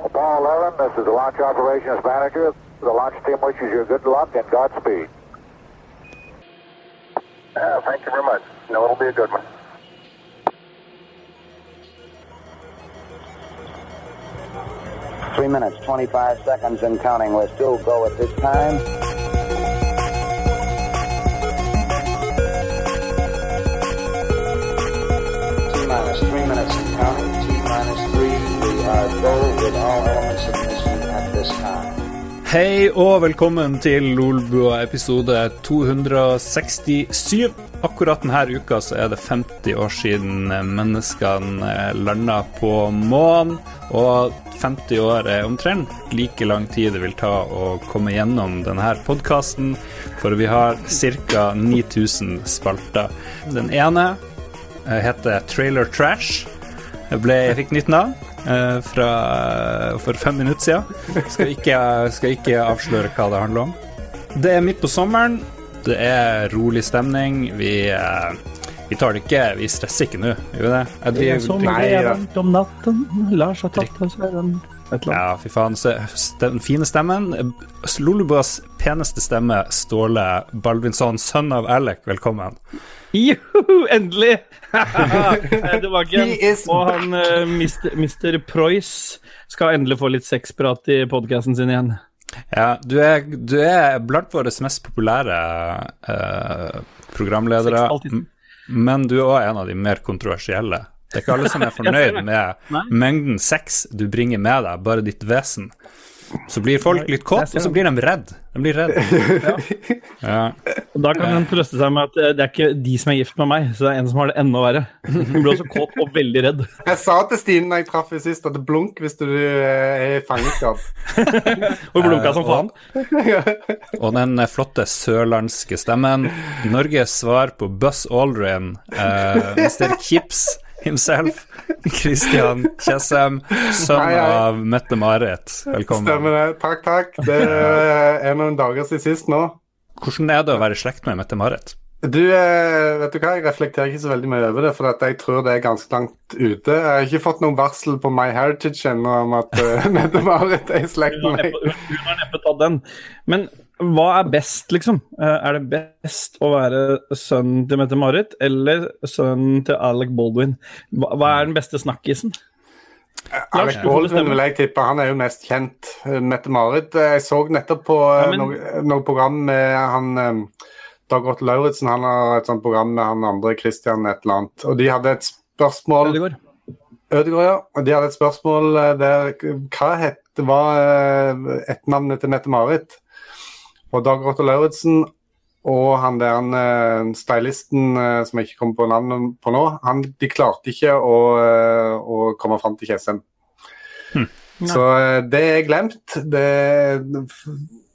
Apollo 11, this is the launch operations manager. The launch team wishes you good luck and Godspeed. Uh, thank you very much. No, it'll be a good one. Three minutes, 25 seconds and counting. We're still go at this time. Hei og velkommen til Lolbua episode 267. Akkurat denne uka så er det 50 år siden menneskene landa på månen. Og 50 år er omtrent like lang tid det vil ta å komme gjennom denne podkasten, for vi har ca. 9000 spalter. Den ene eh, heter Trailer Trash. Jeg, ble, jeg fikk nytt navn eh, fra, for fem minutter siden. Skal ikke, skal ikke avsløre hva det handler om. Det er midt på sommeren. Det er rolig stemning. Vi, eh, vi tar det ikke Vi stresser ikke nå, gjør vi det? Er Det er driver- som er om natten. Lars har tatt av seg den. Ja, fy faen. Den fine stemmen. Lolubas peneste stemme, Ståle Baldvinsson, sønn av Alec, velkommen. Juhu, endelig! Jeg er tilbake He Og han uh, Mr. Mr. Preuss skal endelig få litt sexprat i podkasten sin igjen. Ja, du er, du er blant våre mest populære uh, programledere, men du er òg en av de mer kontroversielle. Det er ikke alle som er fornøyd med mengden sex du bringer med deg, bare ditt vesen. Så blir folk litt kåte, og så blir de redd. De blir redd. Ja. Ja. Da kan en trøste seg med at eh, det er ikke de som er gift med meg, så det er en som har det enda verre. Hun blir også kåt og veldig redd. Jeg sa til Stine da jeg traff henne sist, at det blunk hvis du eh, er i fangenskap. Og blunka som faen. Og den eh, flotte sørlandske stemmen. Norges svar på Buzz Aldrin, uh, Mr. Kips himself, Christian Tjessem, sønn Hei, hei. av Mette-Marit. Velkommen. Stemmer det. Takk, takk. Det er noen dager siden sist nå. Hvordan er det å være i slekt med Mette-Marit? Du, eh, vet du hva, jeg reflekterer ikke så veldig mye over det, for at jeg tror det er ganske langt ute. Jeg har ikke fått noen varsel på My Heritage ennå om at uh, Mette-Marit er i slekt med meg. hun har neppe tatt den. Men hva er best, liksom? Eh, Er det best å være sønnen til Mette-Marit eller sønnen til Alec Baldwin? Hva, hva er den beste snakkisen? Alec Baldwin vil jeg tippe, han er jo mest kjent. eh, Mette-Marit. eh, Jeg så nettopp på eh, Ja, men- noe, noe program med han eh, Dag Otto Lauritzen. Han har et sånt program med han andre Christian et eller annet. Og de hadde et spørsmål Ødegård. Ødegård, ja. Og de hadde et spørsmål eh, der Hva het var eh, etternavnet til Mette-Marit? Og Dag Rotte Lauritzen og han der han, eh, stylisten eh, som jeg ikke kommer på navnet på nå, han, de klarte ikke å, eh, å komme fram til Tjessem. Så eh, det er glemt. Det,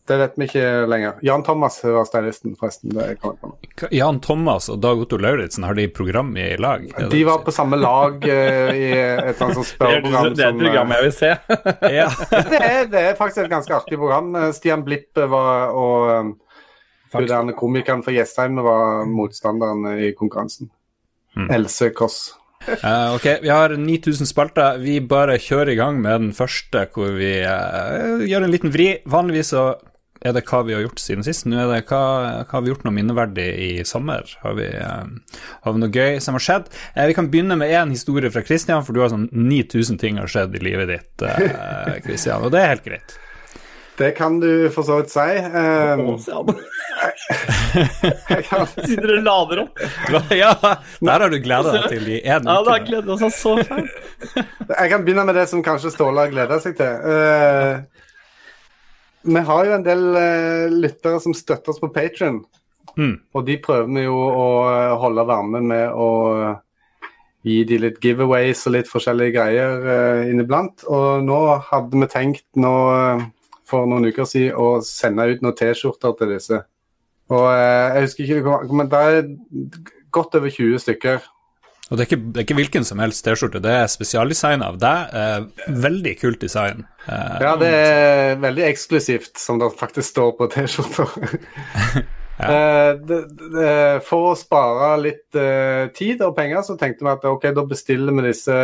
det vet vi ikke lenger. Jan Thomas var stylisten, forresten. det jeg på nå. Jan Thomas og Dag Otto Lauritzen, har de program i lag? De var på samme lag uh, i et sånt spørreprogram. det er et eh, program jeg vil se. Ja. det, er, det er faktisk et ganske artig program. Eh, Stian Blipp var og um, komikeren fra Jessheim var motstanderen i konkurransen. Else Kåss. Uh, ok, vi har 9000 spalter. Vi bare kjører i gang med den første, hvor vi uh, gjør en liten vri. Vanligvis så er det hva vi har gjort siden sist. Nå er det hva, hva har vi gjort noe minneverdig i sommer? Har vi, eh, har vi noe gøy som har skjedd? Eh, vi kan begynne med én historie fra Christian, for du har sånn 9000 ting har skjedd i livet ditt, eh, Christian, og det er helt greit. Det kan du for så vidt si. Um, Siden dere lader opp. ja, der har du gleda deg til i én Ja, da har gleder han seg så fælt. jeg kan begynne med det som kanskje Ståle har gleda seg til. Eh, vi har jo en del eh, lyttere som støtter oss på Patrion. Mm. Og de prøver vi jo å eh, holde varmen med å eh, gi de litt giveaways og litt forskjellige greier inniblant. Og nå hadde vi tenkt nå for noen uker siden å sende ut noen T-skjorter til disse. Og jeg husker ikke, men det er godt over 20 stykker. Og det er, ikke, det er ikke hvilken som helst T-skjorte, det er spesialdesign av deg. Eh, veldig kult design. Eh, Ja, det er veldig eksklusivt, som det faktisk står på T-skjorta. Eh, det, det, for å spare litt eh, tid og penger, så tenkte vi at ok, da bestiller vi disse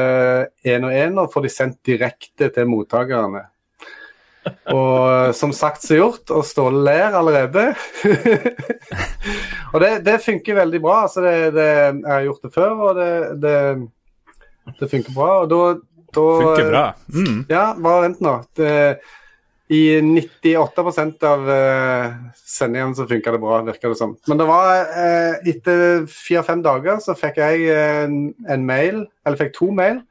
én og én og får de sendt direkte til mottakerne. Og som sagt så gjort, og Ståle ler allerede. og det, det, funker veldig bra. altså det, det, Jeg har gjort det før, og det, det, funker bra. og da, da Funker bra. Mm. Ja, bare vent nå. I 98% av uh, sendingene så funka det bra, virker det som. Men det var uh, etter fire-fem dager så fikk jeg en, en mail, eller fikk to mail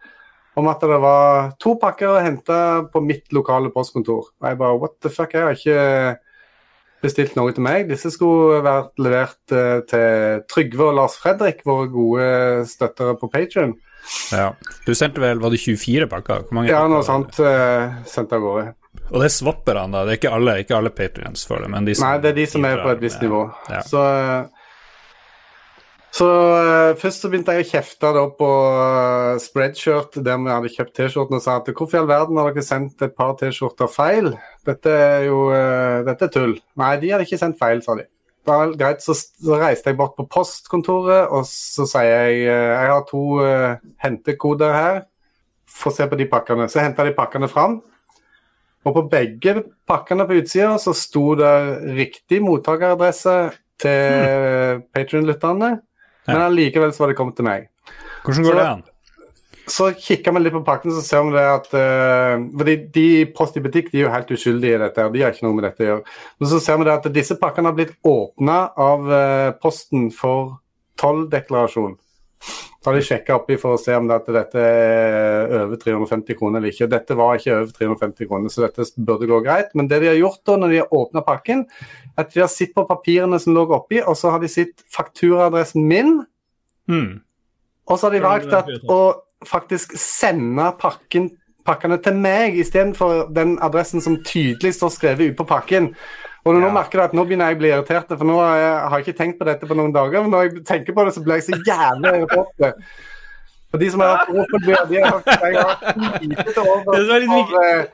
om at det var to pakker å hente på mitt lokale postkontor. Og jeg bare what the fuck, jeg har ikke bestilt noe til meg. Disse skulle vært levert uh, til Trygve og Lars Fredrik, våre gode støttere på Patrion. Ja. Du sendte vel var det 24 pakker? ja, noe sånt uh, sendte av gårde. Og det er swapperne, da? Det er ikke alle, ikke alle patrions for det? men de som Nei, det er de som er på et visst nivå. Ja. Så uh, så uh, først så begynte jeg å kjefte da på uh, Spreadshirt, der vi hadde kjøpt T-skjortene, og sa at hvorfor i all verden har dere sendt et par T-skjorter feil? Dette er jo uh, dette er tull. Nei, de hadde ikke sendt feil, sa de. Da, greit, så, så, reiste jeg bort på postkontoret, og så sier jeg jeg har to hentekoder her. Få se på de pakkene. Så henta de pakkene fram. Og på begge pakkene på utsida så sto det riktig mottakeradresse til mm. Patrion-lytterne. Men allikevel så var det kommet til meg. Hvordan går så, det an? Så kikker vi litt på pakken, så ser vi det at uh, fordi De Post i butikk de er jo helt uskyldige i dette, og de har ikke noe med dette å gjøre. Men så ser vi det at disse pakkene har blitt åpna av uh, Posten for tolldeklarasjon. Så har de sjekka oppi for å se om dette, dette er over 350 kroner eller ikke. Dette var ikke over 350 kroner, så dette burde gå greit. Men det de har gjort da når de har åpna pakken, at de har sett på papirene som lå oppi, og så har de sett fakturaadressen min. Mm. Og så har de valgt at, å faktisk sende pakken, pakkene til meg istedenfor den adressen som tydelig står skrevet ute på pakken. Og nå ja. merker jeg at nå begynner jeg å bli irritert, for nå har jeg, ikke tenkt på dette på noen dager. Men når jeg tenker på det, så blir jeg så jævlig irritert. For de som har hatt Opel-biler, de har hatt lite til over for, eh,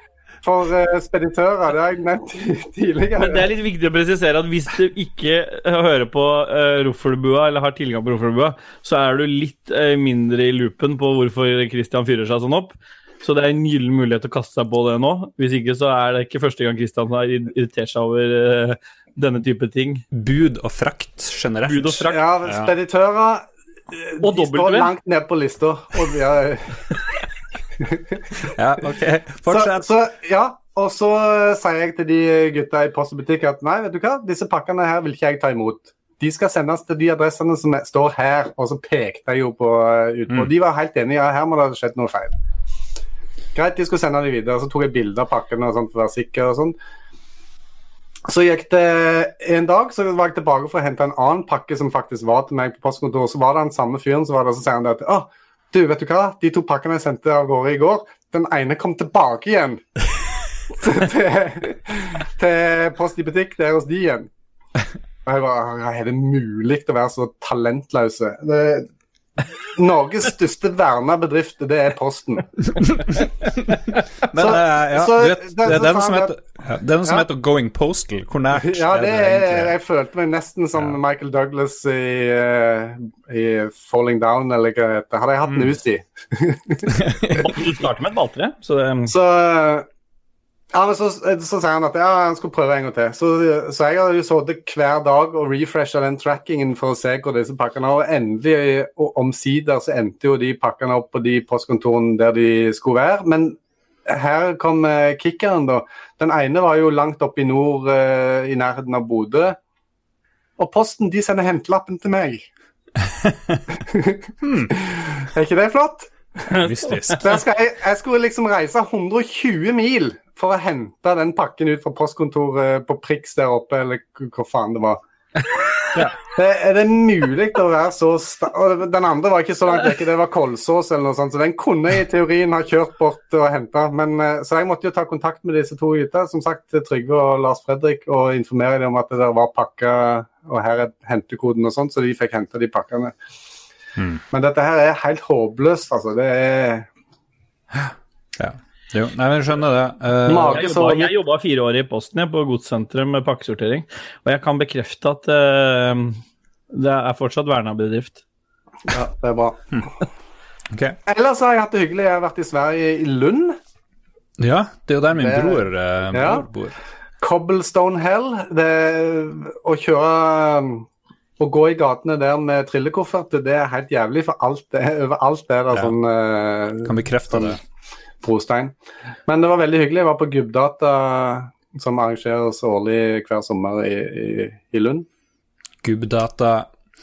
for uh, speditører. Det har jeg nevnt tidligere. Men det er litt viktig å presisere at hvis du ikke hører på uh, Roffelbua, eller har tilgang på Roffelbua, så er du litt uh, mindre i loopen på hvorfor Christian fyrer seg sånn opp. Så det er en gyllen mulighet til å kaste seg på det nå. Hvis ikke så er det ikke første gang Kristian har irritert seg over uh, denne type ting. Bud og frakt generelt. Bud og frakt. Ja, speditører eh, og de står langt ned på lista. Og de er... ja, OK. Fortsett. Så, så, ja, og så sier jeg til de gutta i postbutikk at nei, vet du hva, disse pakkene her vil ikke jeg ta imot. De skal sendes til de adressene som står her, og så pekte jeg jo på eh, utpå. Mm. De var helt enige, ja, her må det ha skjedd noe feil. Greit, de skulle sende de videre. Så tok jeg bilde av pakkene og sånt for å være sikker. og sånn. Så gikk det en dag, så var jeg tilbake for å hente en annen pakke som faktisk var til meg på postkontoret. Så var det den samme fyren som var der, så sier han det at å, du, vet du hva, de to pakkene jeg sendte av gårde i går, den ene kom tilbake igjen. til, til Post i butikk, der hos de igjen. Og jeg bare, Er det mulig å være så talentløse? Det, Norges største verna bedrift, det er Posten. Men så, uh, ja, så, vet, det, er den som heter, ja, den som ja. heter Going Postal. Hvor nært ja, det er det Jeg følte meg nesten som Michael Douglas i, uh, i, Falling Down, eller hva det heter. Hadde jeg hatt mm. Uzi. du starter med et balltre, så det Så ja, men så, så, sier han at ja, han skulle prøve en gang til. Så, så jeg har jo sittet hver dag og refresha den trackingen for å se hvor disse pakkene var. Og endelig, og omsider, så endte jo de pakkene opp på de postkontorene der de skulle være. Men her kom uh, kickeren, da. Den ene var jo langt oppe i nord, uh, i nærheten av Bodø. Og Posten de sender hentelappen til meg. hmm. Er ikke det flott? Mystisk. Jeg, jeg, skulle liksom reise 120 mil for å hente den pakken ut fra postkontoret på Prix der oppe, eller hvor faen det var. Ja. Det, er det mulig å være så sta Den andre var ikke så langt vekke, det var Kolsås eller noe sånt, så den kunne i teorien ha kjørt bort og henta. Eh, så jeg måtte jo ta kontakt med disse to gutta, som sagt Trygve og Lars Fredrik, og informere dem om at det der var pakker, og her er hentekoden og sånt, så de fikk henta de pakkene. Mm. Men dette her er helt håpløst, altså. Det er ja. Jo, nei, men skjønner det. Uh, Mage Jeg jobba, jeg jobba fire år i Posten jeg, på godssenteret med pakkesortering, og jeg kan bekrefte at uh, det er fortsatt verna bedrift. Ja, det er bra. okay. Ellers har jeg hatt det hyggelig. Jeg har vært i Sverige, i Lund. Ja, det er jo der min Det- bror, uh, Ja. bror bor. Cobblestone Hell. Det å kjøre Å gå i gatene der med trillekoffert, det er helt jævlig, for alt det, overalt er det Ja. sånn uh, Kan bekrefte det. Brostein. Men det var veldig hyggelig. Jeg var på Gubbdata, som arrangeres årlig hver sommer i, i, i Lund. Gubbdata.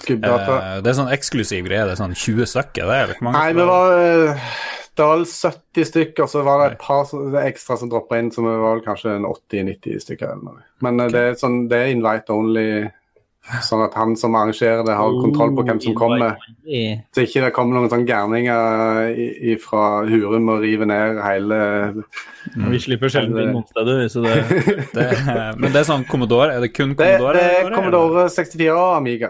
Gubbdata. Eh, det er sånn eksklusiv greie. Det er sånn 20 stykker, det? er ikke mange? Nei, det var eh, det var 70 stykker, så var det et par ekstra som droppa inn, så vi var vel kanskje 80-90 stykker. eller noe. Men okay. det, er sånn, det er invite only, sånn at han som arrangerer det, har kontroll på hvem som kommer. Så ikke det kommer noen sånne gærninger i- i- fra Hurum og river ned hele Vi slipper sjelden inn noen steder. Så det, Det, men det er sånn Commodore? Er det kun Commodore? det er? Commodore 64 og Amiga.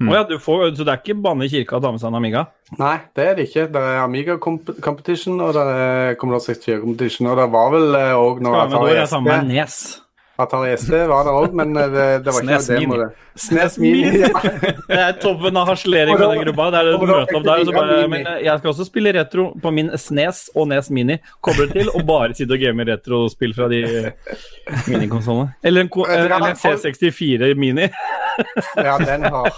Å ja, du får, så det er ikke banne i kirka å ta med seg en Amiga? Nei, det er det ikke. Det er Amiga comp Competition og det er Commodore 64 Competition. Og det var vel òg når Skal vi da gjøre sammen med Nes. Atari SD var det òg, men eh, det, det var ikke Snes noe demo. Mini. det. Snes Mini. Ja. Det er toppen av harselering med den gruppa. Det er det du møter opp der. Og så bare, men jeg skal også spille retro på min SNES og NES Mini. Koble til og bare sitte og game retrospill fra de minikonsollene. Eller eller en C64 Mini. Ja, den har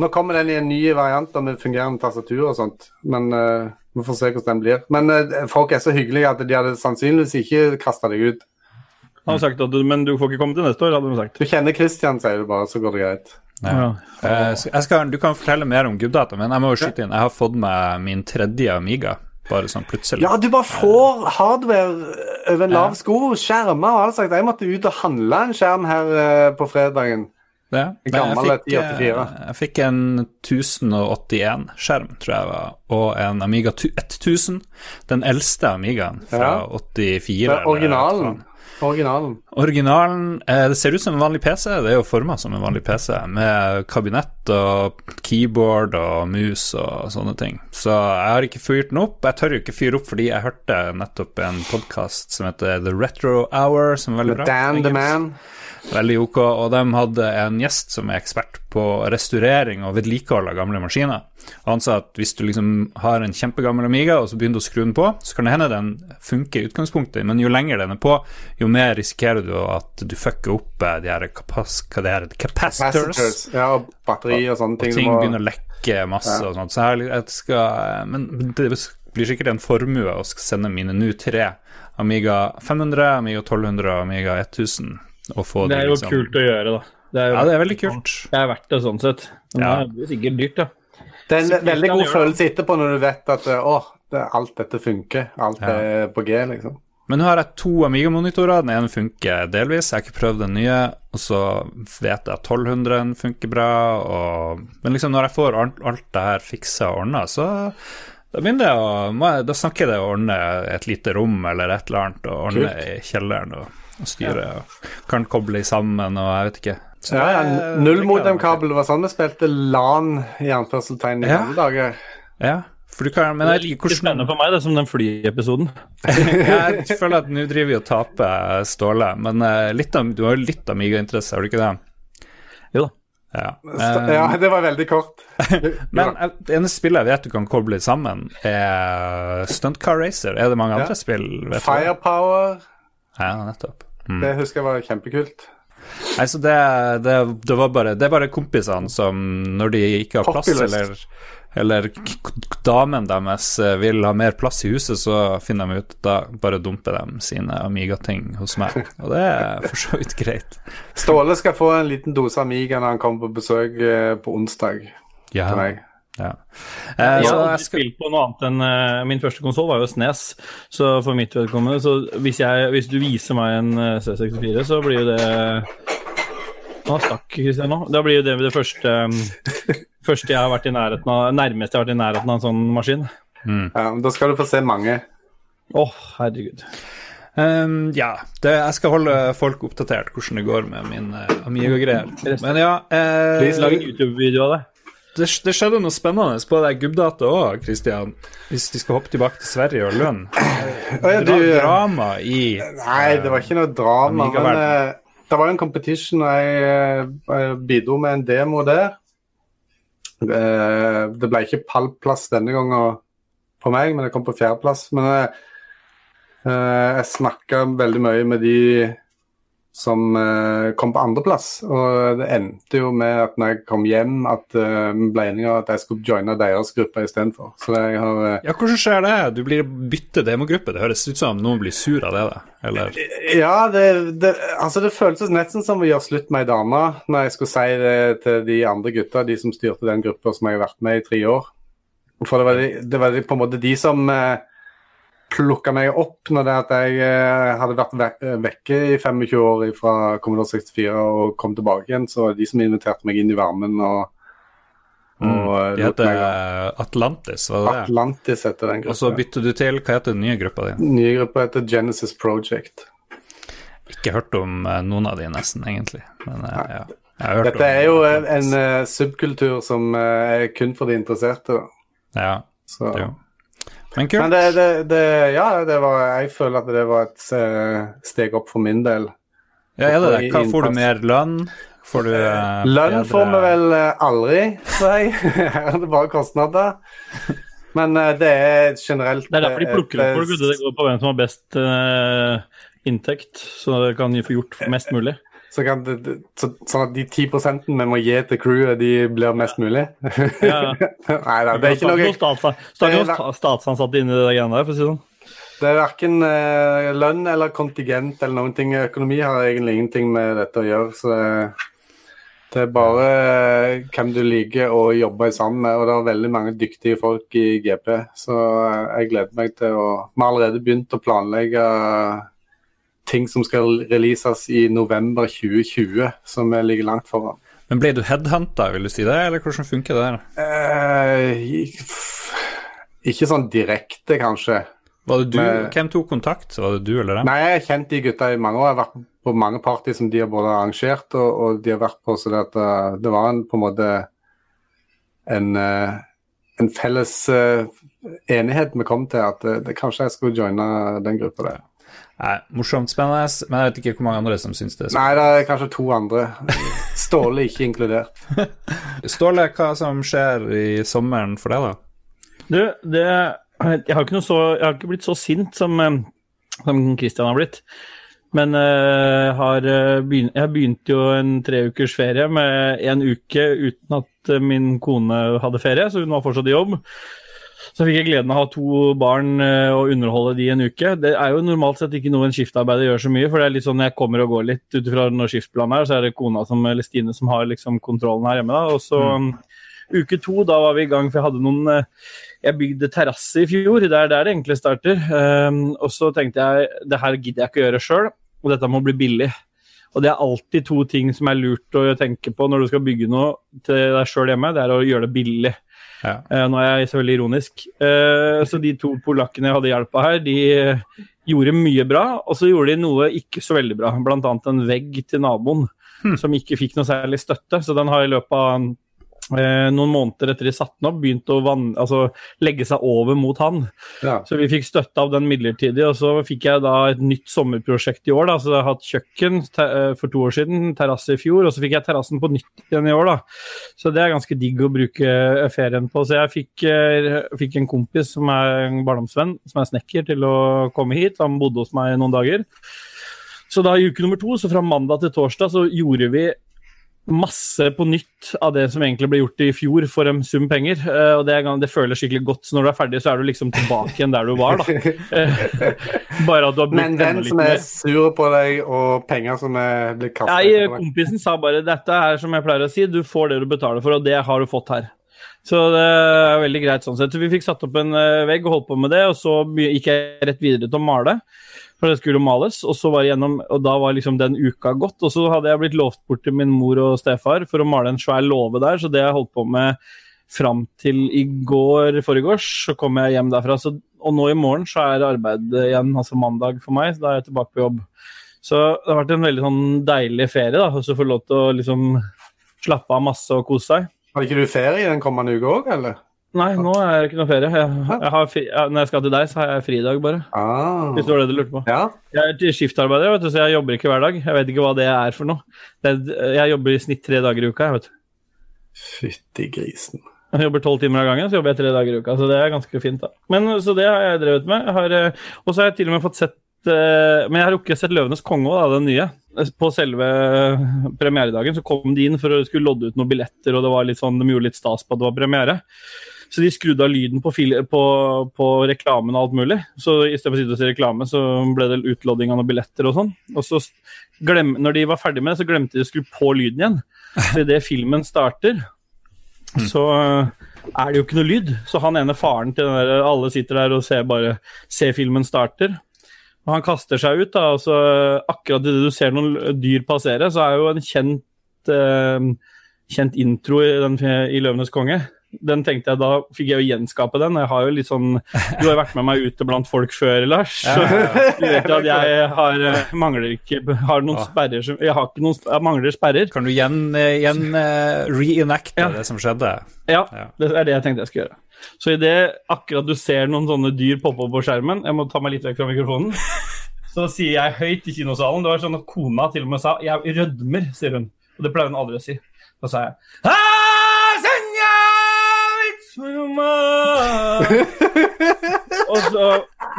Nå kommer den i en ny variant med fungerende tastatur og sånt, men uh, vi får se hvordan den blir. Men eh, folk er så hyggelige at de hadde sannsynligvis ikke kasta deg ut. Han har sagt at du, men du får ikke komme til neste år, hadde de sagt. Du kjenner Christian, sier du bare, så går det greit. Ja. Eh, jeg skal, du kan fortelle mer om Gubbdata, men jeg må jo skyte inn. Jeg har fått meg min tredje Amiga, bare sånn plutselig. Ja, du bare får hardware over en lav sko, skjermer og alt sagt. Jeg måtte ut og handle en skjerm her eh, på fredagen. Ja. En gammel jeg, fikk, 1084. eh, jeg fikk en 1081-skjerm, tror jeg var, og en Amiga 1000. Den eldste Amigaen fra Ja. 84. Det er eller originalen. Originalen. Originalen eh, Det ser ut som en vanlig PC. Det er jo forma som en vanlig PC, med kabinett og keyboard og mus og sånne ting. Så jeg har ikke fyrt den opp. Jeg tør jo ikke fyre opp fordi jeg hørte nettopp en podkast som heter The Retro Hour, som er veldig bra. Dan the Man. Veldig ok, og de hadde en gjest som er ekspert på restaurering og vedlikehold av gamle maskiner. Og han sa at hvis du liksom har en kjempegammel Amiga, og så begynner du å skru den på, så kan det hende den funker i utgangspunktet, men jo lenger den er på, jo mer risikerer du at du fucker opp eh, de her, kapas, hva det er, capacitors. Capacitors. Ja, og batteri og sånne ting. Og ting. må- begynner å lekke masse og sånt. Så jeg skal Men det blir sikkert en formue å sende mine nå tre Amiga 500, Amiga 1200 og Amiga 1000. Og få Det er jo liksom- kult å gjøre, da. Det er, jo, Ja, det er veldig kult. det er verdt det sånn sett. Men Ja. det er sikkert dyrt, da. Det er en Så veldig god følelse etterpå når du vet at eh, å, det, alt dette funker. Alt Ja. er på G, liksom. Men nå har jeg to Amiga-monitorer. Den ene funker delvis. Jeg har ikke prøvd den nye. Og så vet jeg at 1200 funker bra. Og... Men liksom når jeg får alt, alt det her fiksa og ordna, så da begynner jeg å Da snakker jeg å ordne et lite rom eller et eller annet, og ordne Kult. i kjelleren og, og styre. Og kan koble sammen og jeg vet ikke. Så Ja, ja, Nullmodemkabel var sånn vi spilte LAN i anførselstegn i Ja. gamle dager. Ja, for du kan Men jeg liker vet ikke spennende for meg, det, som den flyepisoden. Jeg føler at nå driver vi og taper Ståle, men eh, litt av, du har jo litt Amiga-interesse, har du ikke det? Jo da. Ja. Eh, Ja, det var veldig kort. Men det eneste spillet jeg vet du kan koble sammen, er Stunt Car Racer. Er det mange Ja. andre spill? Vet du? Firepower, Ja, nettopp. Mm. det husker jeg var kjempekult. Nei, så det, det, det var bare Det er bare kompisene som, når de ikke har plass, eller, eller damen deres eh, vil ha mer plass i huset, så finner de ut Da bare dumper de sine Amiga-ting hos meg. Og det er for så vidt greit. Ståle skal få en liten dose Amiga når han kommer på besøk eh, på onsdag Ja. til meg. Ja. Eh, Jeg så har skal spilt på noe annet enn uh, Min første konsoll var jo SNES, så for mitt vedkommende Så hvis, jeg, hvis du viser meg en eh, C64, så blir jo det Nå stakk Kristian nå. Da blir jo det det første um, Første jeg har vært i nærheten av Nærmeste jeg har vært i nærheten av en sånn maskin. Ja, da skal du få se mange. Å, herregud. Um, ja, det, jeg skal holde folk oppdatert hvordan det går med min uh, Amiga-greier. Men ja uh, Please Lag en YouTube-video av det. Det, det skjedde noe spennende på det Gubbdata òg, Christian. Hvis vi skal hoppe tilbake til Sverige og lønn. Dra du- drama i Nei, det var ikke noe drama. Men eh, det var jo en competition, og jeg, uh, bidro med en demo der. Uh, det ble ikke pallplass denne gangen på meg, men jeg kom på fjerdeplass. Men jeg snakka veldig mye med de som uh, kom på andreplass. Og det endte jo med at når jeg kom hjem, at vi ble enige om at jeg skulle joine deres gruppe istedenfor. Så jeg har eh, Ja, hvordan skjer det? Du blir bytte demogruppe. Det høres ut som noen blir sur av det, da. Eller Ja, det, det, altså det føltes nesten som å gjøre slutt med ei dame når jeg skulle si det til de andre gutta, de som styrte den gruppa som jeg har vært med i tre år. For det var, de, det var de, på en måte de som eh, plukka meg opp når det at jeg eh, hadde vært ve vekke i 25 år fra Commodore 64 og kom tilbake igjen. Så de som inviterte meg inn i varmen og, og Mm. eh, De heter eh, Atlantis, var det det? Atlantis heter den Og så gruppa. bytter du til Hva heter den nye gruppa di? Den nye gruppa heter Genesis Project. Ikke hørt om eh, noen av de, nesten, egentlig. Men Nei. ja. Dette er jo en, en eh, subkultur som eh, er kun for de interesserte. da. Ja, Så. jo. Men kult. Men det, det, det, ja, det var, jeg føler at det var et eh, steg opp for min del. Ja, er det det? Hva, får du mer lønn? Får du eh, Lønn bedre- får vi vel eh, aldri, tror jeg. Her er det bare kostnader. Men det er generelt Det er derfor de plukker opp folk. Det går på hvem som har best inntekt, så det kan få gjort mest mulig. Så kan det, så, sånn at de 10 vi må gi til crewet, de blir mest mulig? Ja, ja. Nei da, det er ikke noe Stakkars sta- statsansatte inni det greiene der, for å si det sånn. Det er verken eh, lønn eller kontingent eller noen ting. Økonomi har egentlig ingenting med dette å gjøre. Så det, det er bare eh, hvem du liker å jobbe sammen med. Og det er veldig mange dyktige folk i GP. Så eh, jeg gleder meg til å Vi har allerede begynt å planlegge ting som skal releases i november 2020, som ligger langt foran. Men ble du headhunta, vil du si det, eller hvordan funker det? Eh, ikke sånn direkte, kanskje. Var det du? Men- Hvem tok kontakt? Var det du eller dem? Nei, jeg har kjent de gutta i mange år. Jeg har vært på mange party som de har både arrangert og, og de har vært på. Så det, eh, det var en, på en måte en, eh, en felles enighet vi kom til at det, kanskje jeg skulle joine den gruppa der. Nei, morsomt, spennende, men jeg vet ikke hvor mange andre som syns det. så- Nei, det er kanskje to andre. Ståle ikke inkludert. Ståle, hva som skjer i sommeren for deg, da? Du, det Jeg har ikke, noe så, jeg har ikke blitt så sint som, eh, som Christian har blitt. Men uh, har begynt, jeg begynte jo en tre ukers ferie med en uke uten at min kone hadde ferie, så hun var fortsatt i jobb. Så fikk jeg gleden av å ha to barn eh, og underholde de en uke. Det er jo normalt sett ikke noe en skiftarbeider gjør så mye, for det er litt sånn jeg kommer og går litt ut ifra når skiftplanen er, så er det kona som, eller Stine som har liksom kontrollen her hjemme. da, og så Uke to, da var vi i gang, for jeg hadde noen eh, Jeg bygde terrasse i fjor, det er der det egentlig starter. Um, og så tenkte jeg det her gidder jeg ikke å gjøre sjøl, og dette må bli billig. Og det er alltid to ting som er lurt å tenke på når du skal bygge noe til deg sjøl hjemme. Det er å gjøre det billig. Ja. Eh, nå er jeg selvfølgelig ironisk. Eh, så de to polakkene jeg hadde hjelp av her, de eh, gjorde mye bra, og så gjorde de noe ikke så veldig bra. Blant annet en vegg til naboen som ikke fikk noe særlig støtte. Så den har i løpet av noen måneder etter de satte den opp, begynte å vann, altså, legge seg over mot han. Ja. Så vi fikk støtte av den midlertidig, og så fikk jeg da et nytt sommerprosjekt i år. da, så Jeg har hatt kjøkken eh, for to år siden, terrasse i fjor, og så fikk jeg terrassen på nytt igjen i år. da. Så det er ganske digg å bruke eh, ferien på. Så jeg fikk, eh, fikk en kompis som er en barndomsvenn, som er snekker, til å komme hit. Han bodde hos meg noen dager. Så da i uke nummer to, så fra mandag til torsdag, så gjorde vi masse på nytt av det som egentlig ble gjort i fjor for en sum penger. Uh, og det, det føles skikkelig godt. Så når du er ferdig, så er du liksom tilbake igjen der du var. da. Uh, Bare at du har blitt Men den som er sur på deg, og penger som er blitt kastet Nei, kompisen sa bare dette er som jeg pleier å si, du får det du betaler for, og det har du fått her. Så det er veldig greit sånn sett. Så vi fikk satt opp en eh, vegg og holdt på med det, og så gikk jeg rett videre til å male. For det skulle males, og, så var gjennom, og da var liksom den uka gått. Og så hadde jeg blitt lovt bort til min mor og stefar for å male en svær låve der, så det jeg holdt på med fram til i går foregårs. Så kom jeg hjem derfra. Så, og nå i morgen så er arbeid igjen, altså mandag for meg, så da er jeg tilbake på jobb. Så det har vært en veldig sånn deilig ferie, da, og så få lov til å liksom slappe av masse og kose seg. Har ikke du ferie den kommende uka òg, eller? Nei, nå er det ikke noe ferie. Jeg, jeg har fri, når jeg skal til deg, så har jeg fridag, bare. Ah. Hvis det var det du lurte på. Ja. Jeg er skiftarbeider, vet du, så jeg jobber ikke hver dag. Jeg vet ikke hva det er for noe. Jeg jobber i snitt tre dager i uka. jeg vet du. Fytti grisen. Jeg jobber tolv timer av gangen, så jobber jeg tre dager i uka. Så det er ganske fint, da. Men Så det har jeg drevet med. Eh, og så har jeg til og med fått sett Men jeg har rukket sett 'Løvenes konge' òg, den nye. På selve premieredagen så kom de inn for å skulle lodde ut noen billetter, og det var litt sånn, de gjorde litt stas på at det var premiere. Så de skrudde av lyden på, på, på reklamen og alt mulig. Så i stedet for å se reklame, så ble det utlodding av noen billetter og sånn. Og så glem, når de var ferdig med det, så glemte de å skru på lyden igjen. Så idet filmen starter, så eh, er det jo ikke noe lyd. Så han ene faren til den der Alle sitter der og ser bare ser filmen starter. Og han kaster seg ut, da, og så akkurat idet du ser noen dyr passere, så er jo en kjent eh, kjent intro i, den, i 'Løvenes konge'. Den tenkte jeg, Da fikk jeg jo gjenskape den. Jeg har jo litt sånn, Du har jo vært med meg ute blant folk før, Lars. Så du vet jo at jeg har, eh, mangler ikke har noen sperrer som Jeg har ikke noen, jeg mangler sperrer. Kan du gjen eh, reenacte Ja. det som skjedde? Ja, Ja. det er det jeg tenkte jeg skulle gjøre. Så idet akkurat du ser noen sånne dyr poppe opp på skjermen Jeg må ta meg litt vekk fra mikrofonen. Så sier jeg høyt i kinosalen. Det var sånn at kona til og med sa 'jeg rødmer', sier hun. Og det pleier hun aldri å si. Da sa jeg «Ah, Senja, Og så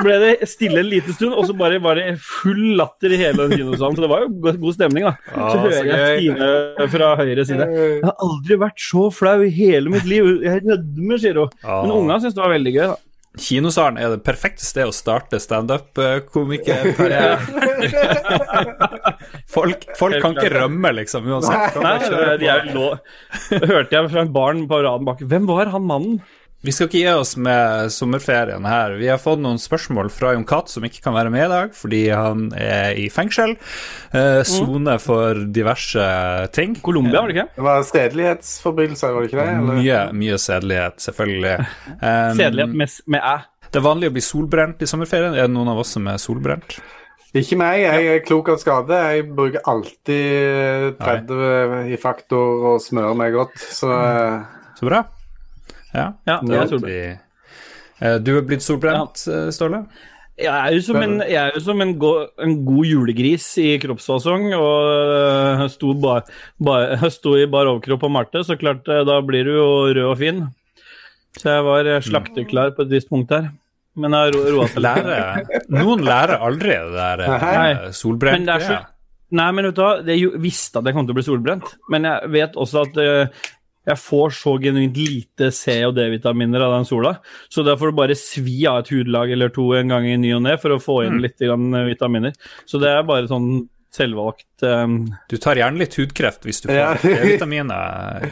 ble det stille en liten stund, og så bare var det full latter i hele den kinosalen. Så det var jo god stemning, da. Så hører jeg. Stine fra høyre side. Jeg har aldri vært så flau i hele mitt liv. Jeg rødmer, sier hun. Men unga syntes det var veldig gøy, da. Kinosalen er det perfekte sted å starte standup-komikerkarriere. folk, folk kan ikke rømme, liksom, uansett. Nei, de er jo lå... Hørte jeg fra en barn på raden bak. Hvem var han mannen? Vi skal ikke gi oss med sommerferien her. Vi har fått noen spørsmål fra Jon Cath, som ikke kan være med i dag fordi han er i fengsel. eh, for diverse ting. Colombia, var det ikke? Det var sedelighetsforbrytelser, var det ikke det? Eller? Mye, mye sedelighet, selvfølgelig. Um, Sedelighet med, med æ. Det er vanlig å bli solbrent i sommerferien. Er det noen av oss som er solbrent? Ikke meg, jeg er klok av skade. Jeg bruker alltid 30 i faktor og smører meg godt, så eh, Så bra. Ja. Ja, det er solbrent. Eh, Du er blitt solbrent, ja. Ståle? Jeg er jo som en, jeg er jo som en, go, en god julegris i kroppsfasong og øh, sto, bar, bar, sto i bar overkropp og malte, så klart da blir du jo rød og fin. Så jeg var slakteklar på et visst punkt der. Men jeg ro- roa seg litt. Noen lærer aldri det der eh, solbrent. Men det er så, nei, men vet du hva, jeg visste at jeg kom til å bli solbrent, men jeg vet også at jeg får så genuint lite C- og D-vitaminer av den sola, så da får du bare svi av et hudlag eller to en gang i ny og ne for å få inn litt grann, øh, vitaminer. Så det er bare sånn selvvalgt um... Du tar gjerne litt hudkreft hvis du får Ja. D-vitaminer.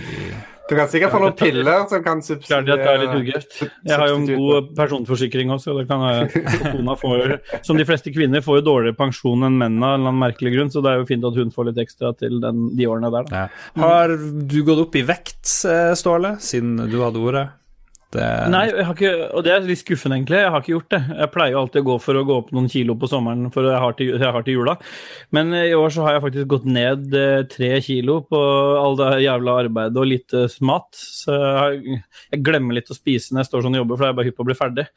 Du kan sikkert få noen piller som kan substituere jeg subsidiere. Jeg har jo en god personforsikring også, det kan jeg. Kona får som de fleste kvinner, får jo dårligere pensjon enn mennene av en eller annen merkelig grunn, så det er jo fint at hun får litt ekstra til den, de årene der, da. Ja. Har du gått opp i vekt, eh, Ståle, siden du hadde ordet? Det, Nei, jeg har ikke, og det er litt skuffende, egentlig. Jeg har ikke gjort det. Jeg pleier jo alltid å gå for å gå opp noen kilo på sommeren, for jeg har til, jeg har til jula. Men i år så har jeg faktisk gått ned eh, tre kilo på all det jævla arbeidet og litt mat. Så jeg, har, jeg glemmer litt å spise når jeg står sånn og jobber, for jeg er bare hypp på å bli ferdig.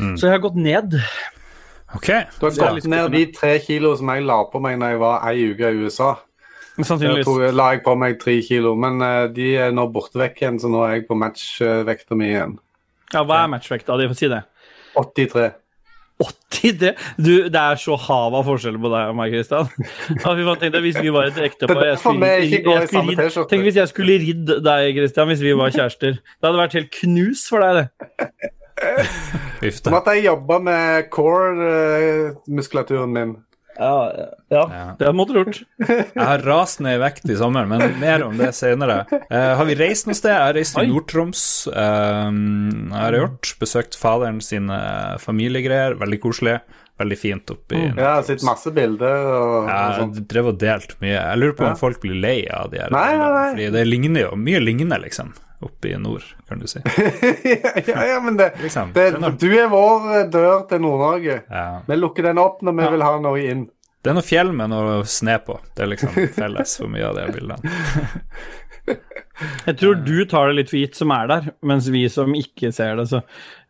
Så jeg har gått ned. Ok. Du har gått ned de tre kilo som jeg la på meg når jeg var ei uke i USA. Sannsynligvis. tok, la jeg på meg tre kilo, men eh, de er nå borte vekk igjen, så nå er jeg på matchvekta mi igjen. Ja, hva er matchvekta di? Si det. 83. 80, det, du, det er så hav av forskjeller på deg og meg, Kristian. Ja, fy tenk deg hvis vi var et ektepar. Jeg skulle- jeg skulle. Tenk hvis jeg skulle ridd deg, Kristian, hvis vi var kjærester. Det hadde vært helt knus for deg, det. Da. måtte jeg jobbe med core-muskulaturen min. Ja, ja. Ja. det måtte du gjort. Jeg har rast ned i vekt i sommer, men mer om det senere. Eh, har vi reist noe sted? Jeg har reist til Nord-Troms. eh, jeg har gjort. Besøkt faderen sine familiegreier. Veldig koselig. Veldig fint oppi Ja, jeg har sett masse bilder og, og Jeg sånt. drev og delt mye. Jeg lurer på Ja. om folk blir lei av de her Nei, nei, nei. Fordi det ligner jo Mye ligner, liksom, oppe i nord, kan du si. ja, ja, men det, Liksom. det, du er vår eh, dør til Nord-Norge. Ja. Vi lukker den opp når vi vil ha noe inn. Det er noe fjell med noe sne på. Det er liksom felles for mye av de bildene. Jeg tror du tar det litt for gitt som er der, mens vi som ikke ser det, så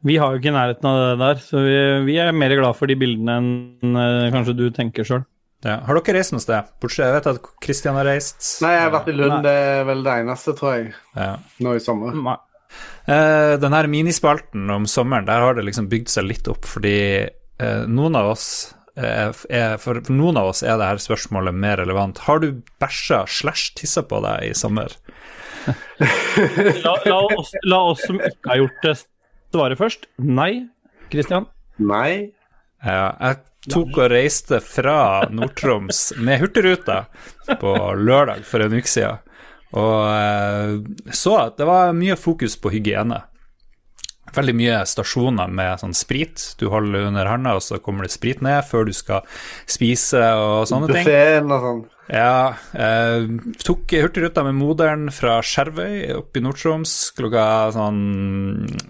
Vi har jo ikke nærheten av det der, så vi, vi er mer glad for de bildene enn eh, kanskje du tenker sjøl. Ja. Har dere reist noe sted? Bortsett jeg vet at Kristian har reist. Nei, jeg har vært i Lund. Det er vel det eneste, tror jeg, Ja. nå i sommer. Eh, den her minispalten om sommeren, der har det liksom bygd seg litt opp, fordi uh, noen av oss eh, er, for, for noen av oss er det her spørsmålet mer relevant. Har du bæsja slash tissa på deg i sommer? La, la, oss, la oss som ikke har gjort det, svare først. Nei. Christian? Nei. Ja, jeg tok og reiste fra Nord-Troms med Hurtigruta på lørdag for en uke siden, og eh, så at det var mye fokus på hygiene. Veldig mye stasjoner med sånn sprit. Du holder under handa, og så kommer det sprit ned før du skal spise og sånne ting. Buffeen og sånn. Ja, eh, tok Hurtigruta med moderen fra Skjervøy opp i Nord-Troms klokka sånn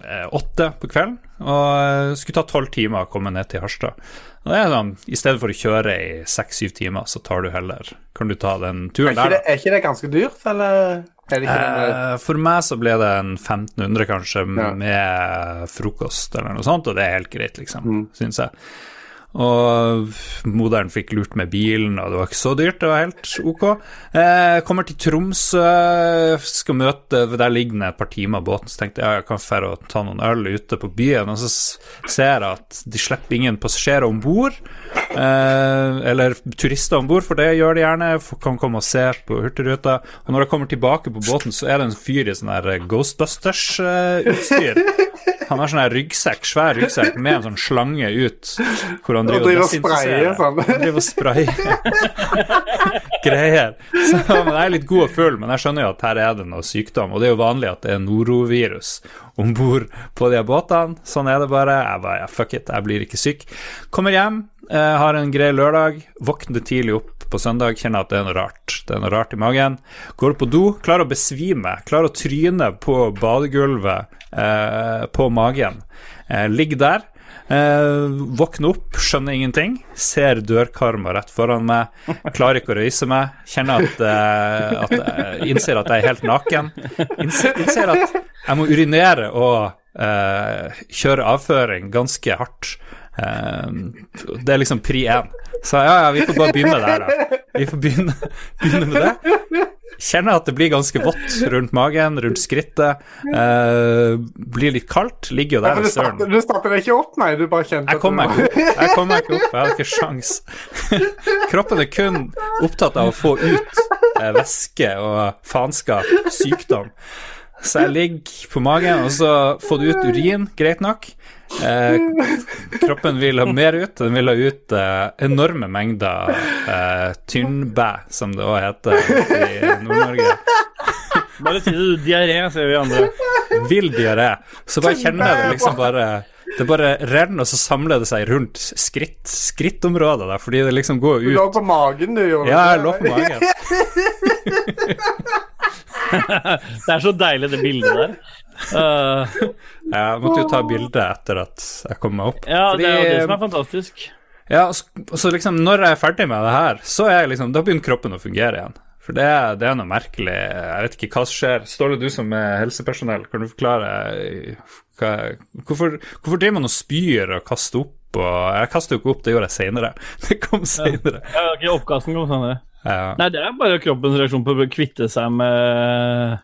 eh, åtte på kvelden. Og eh, skulle ta tolv timer å komme ned til Harstad. Og det er sånn, I stedet for å kjøre i seks-syv timer, så tar du heller Kan du ta den Er turen ikke, der, det, er ikke det ganske dyrt, eller Eh, for meg så ble det en 1500 kanskje Ja. med frokost eller noe sånt, og det er helt greit, liksom, Mm. syns jeg. Og moderen fikk lurt med bilen, og det var ikke så dyrt, det var helt ok. Eh, kommer til Tromsø, skal møte Der ligger den et par timer båten, så tenkte jeg jeg kan dra og ta noen øl ute på byen, og så ser jeg at de slipper ingen passasjerer om bord. Eh, eller turister om bord, for det gjør de gjerne. Kan komme og se på Hurtigruta. Og når jeg kommer tilbake på båten, så er det en fyr i sånn her Ghostbusters-utstyr. Han har sånn her ryggsekk, svær ryggsekk med en sånn slange ut. Hvor han Og driver driver og sprayer sånn. Han driver og sprayer greier. Så men Jeg er litt god og full, men jeg skjønner jo at her er det noe sykdom. Og det er jo vanlig at det er norovirus om bord på de båtene. Sånn er det bare. Jeg bare, ja, fuck it, jeg blir ikke syk. Kommer hjem, eh, har en grei lørdag, våkner tidlig opp på søndag, kjenner at det er noe rart. Det er noe rart i magen. Går på do, klarer å besvime, klarer å tryne på badegulvet eh, på magen. Eh, ligger der. Eh, våkner opp, skjønner ingenting. Ser dørkarma rett foran meg. Klarer ikke å røyse meg. Kjenner at, eh, at jeg innser at jeg er helt naken. Innser, innser at jeg må urinere og eh, kjøre avføring ganske hardt. Eh, det er liksom pri én. Så ja, ja, vi får bare begynne der, da. Vi får begynne, begynne med det. Kjenner at det blir ganske vått rundt magen, rundt skrittet. Uh, blir litt kaldt. Ligger jo der i søren. du starter deg ikke opp, nei? Du bare kjente Jeg kom meg ikke opp. Jeg kom meg ikke opp. Jeg hadde ikke sjans. Kroppen er kun opptatt av å få ut uh, væske og faenskap, sykdom. Så jeg ligger på magen, og så får du ut urin, greit nok. Eh, kroppen vil ha mer ut. Den vil ha ut eh, enorme mengder eh, tynnbæ, som det òg heter i Nord-Norge. Bare si det. Diaré, sier vi andre. Vill diaré. Så bare kjenner jeg det liksom bare Det bare renner, og så samler det seg rundt skritt, skrittområdet der, fordi det liksom går ut Du lå på magen, du, gjorde Ja, jeg lå på magen. Det er så deilig, det bildet der. Uh, Jeg måtte jo ta bilde etter at jeg kom meg opp. ja, det er jo det som er fantastisk. Ja, så- så liksom, når jeg er ferdig med det her, så er jeg liksom, da begynner kroppen å fungere igjen. For det, det er noe merkelig Jeg vet ikke hva som skjer. Ståle, du som er helsepersonell, kan du forklare hva, hvorfor, hvorfor driver man og spyr og kaster opp? Og, jeg kaster jo ikke opp, det gjorde jeg seinere. Det kom seinere. Ja, ok, Oppkasten kom det. Ja. Nei, det er bare kroppens reaksjon på å kvitte seg med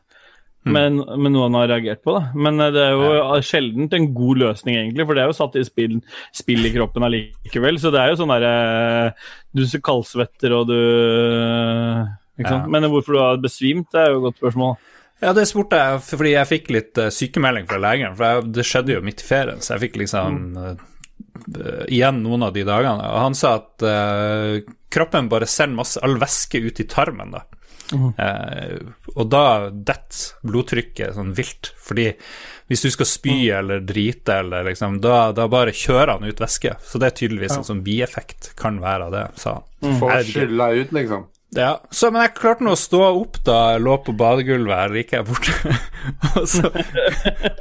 med, men, noe han har reagert på. da. Men eh, det er jo sjelden en god løsning, egentlig, for det er jo satt i spill, spill i kroppen allikevel. Så det er jo sånn derre Du kaldsvetter og du ikke sant? Ja. Men hvorfor du har besvimt, det er jo et godt spørsmål. Ja, det spurte jeg fordi jeg fikk litt eh, sykemelding fra legen. For jeg, det skjedde jo midt i ferien, så jeg fikk liksom eh, igjen noen av de dagene. Og han sa at uh, kroppen bare sender masse all væske ut i tarmen, da. Eh, og da detter blodtrykket sånn vilt. Fordi hvis du skal spy eller drite, eller liksom, da, da bare kjører han ut væske. Så det er tydeligvis en sånn bieffekt kan være av det, sa han. For å Jeg vet skylle ut, liksom. Ja, så, men jeg klarte nå å stå opp da jeg lå på badegulvet her like borte. og, så,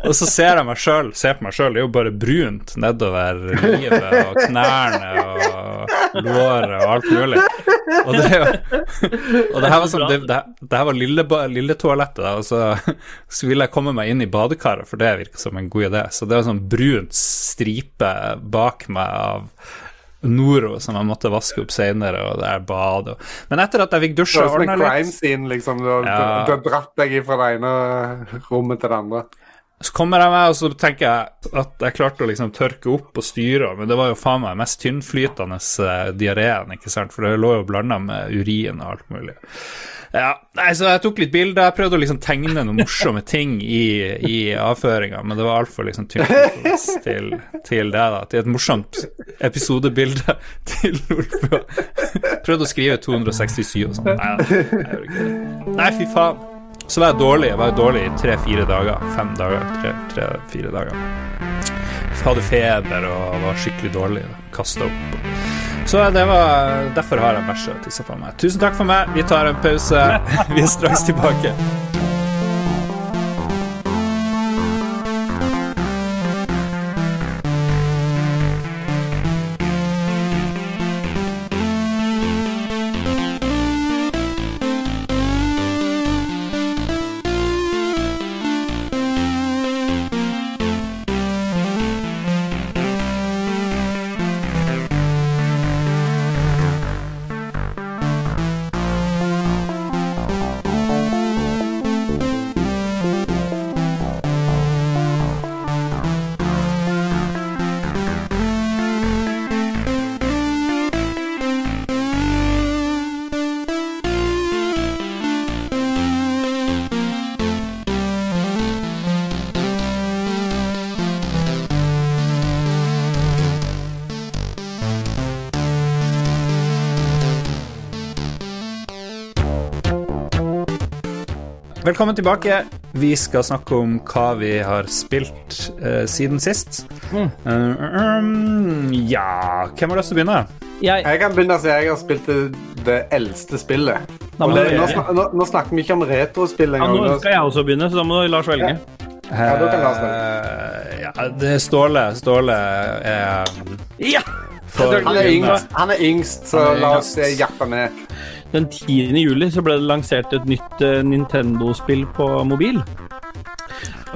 og så ser jeg meg sjøl, ser på meg sjøl, det er jo bare brunt nedover livet og knærne og låret og alt mulig. Og det, og det her var sånn Det, det, det her var lille, toalettet da, og så, så ville jeg komme meg inn i badekaret, for det virka som en god idé. Så det var sånn brunt stripe bak meg av Noro som jeg måtte vaske opp seinere, og det er bad og Men etter at jeg fikk dusje dusja og ordna litt crime scene, liksom. Du, Ja. du har dratt deg fra det ene rommet til det andre. Så kommer jeg meg, og så tenker jeg at jeg klarte å liksom tørke opp og styre, men det var jo faen meg mest tynnflytende uh, diareen, ikke sant, for det lå jo blanda med urin og alt mulig. Ja, nei, så jeg tok litt bilder, jeg prøvde å liksom tegne noen morsomme ting i, i avføringa, men det var altfor liksom tynnflytende til, til det, da. Til et morsomt episodebilde til Ulf Prøvde å skrive 267 og sånn. Nei, det. Nei, fy faen. Så var jeg dårlig. Jeg var dårlig i tre-fire dager. Fem dager. Tre-fire dager. Jeg hadde feber og var skikkelig dårlig. Kasta opp. Så det var Derfor har jeg bæsja og tissa på meg. Tusen takk for meg. Vi tar en pause. Vi er straks tilbake. Velkommen tilbake. Vi skal snakke om hva vi har spilt uh, siden sist. Eh, um, ja Hvem har lyst til å begynne? Jeg, Jeg kan begynne å si jeg har spilt det, det eldste spillet. Da må det, nå, snak, nå, nå snakker vi ikke om retrospill ja, engang. nå Nå- skal jeg også begynne, så da må Lars velge. Ja, da kan Lars Eh, ja, det er Ståle. Ståle er Ja! for Han er yngst, han er yngst så er yngst. la oss hjelpe med. Den 10. juli så ble det lansert et nytt eh, Nintendo-spill på mobil.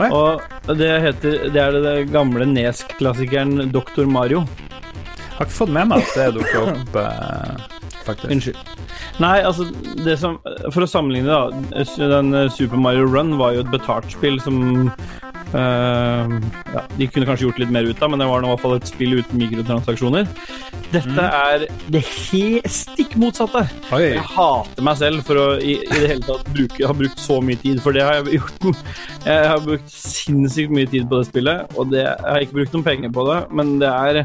Oi. Og det heter Det er det gamle Nes-klassikeren Dr. Mario. Jeg Har ikke fått med meg at det dukker opp, eh, faktisk. Unnskyld. Nei, altså det som For å sammenligne, da. Den Super Mario Run var jo et betalt-spill som eh, ja, De kunne kanskje gjort litt mer ut av, men det var i hvert fall et spill uten mikrotransaksjoner. Dette er det stikk motsatte. Oi. Jeg hater meg selv for å i, i det hele tatt bruke, ha brukt så mye tid, for det har jeg gjort. Jeg har brukt sinnssykt mye tid på det spillet, og det, jeg har ikke brukt noen penger på det, men det er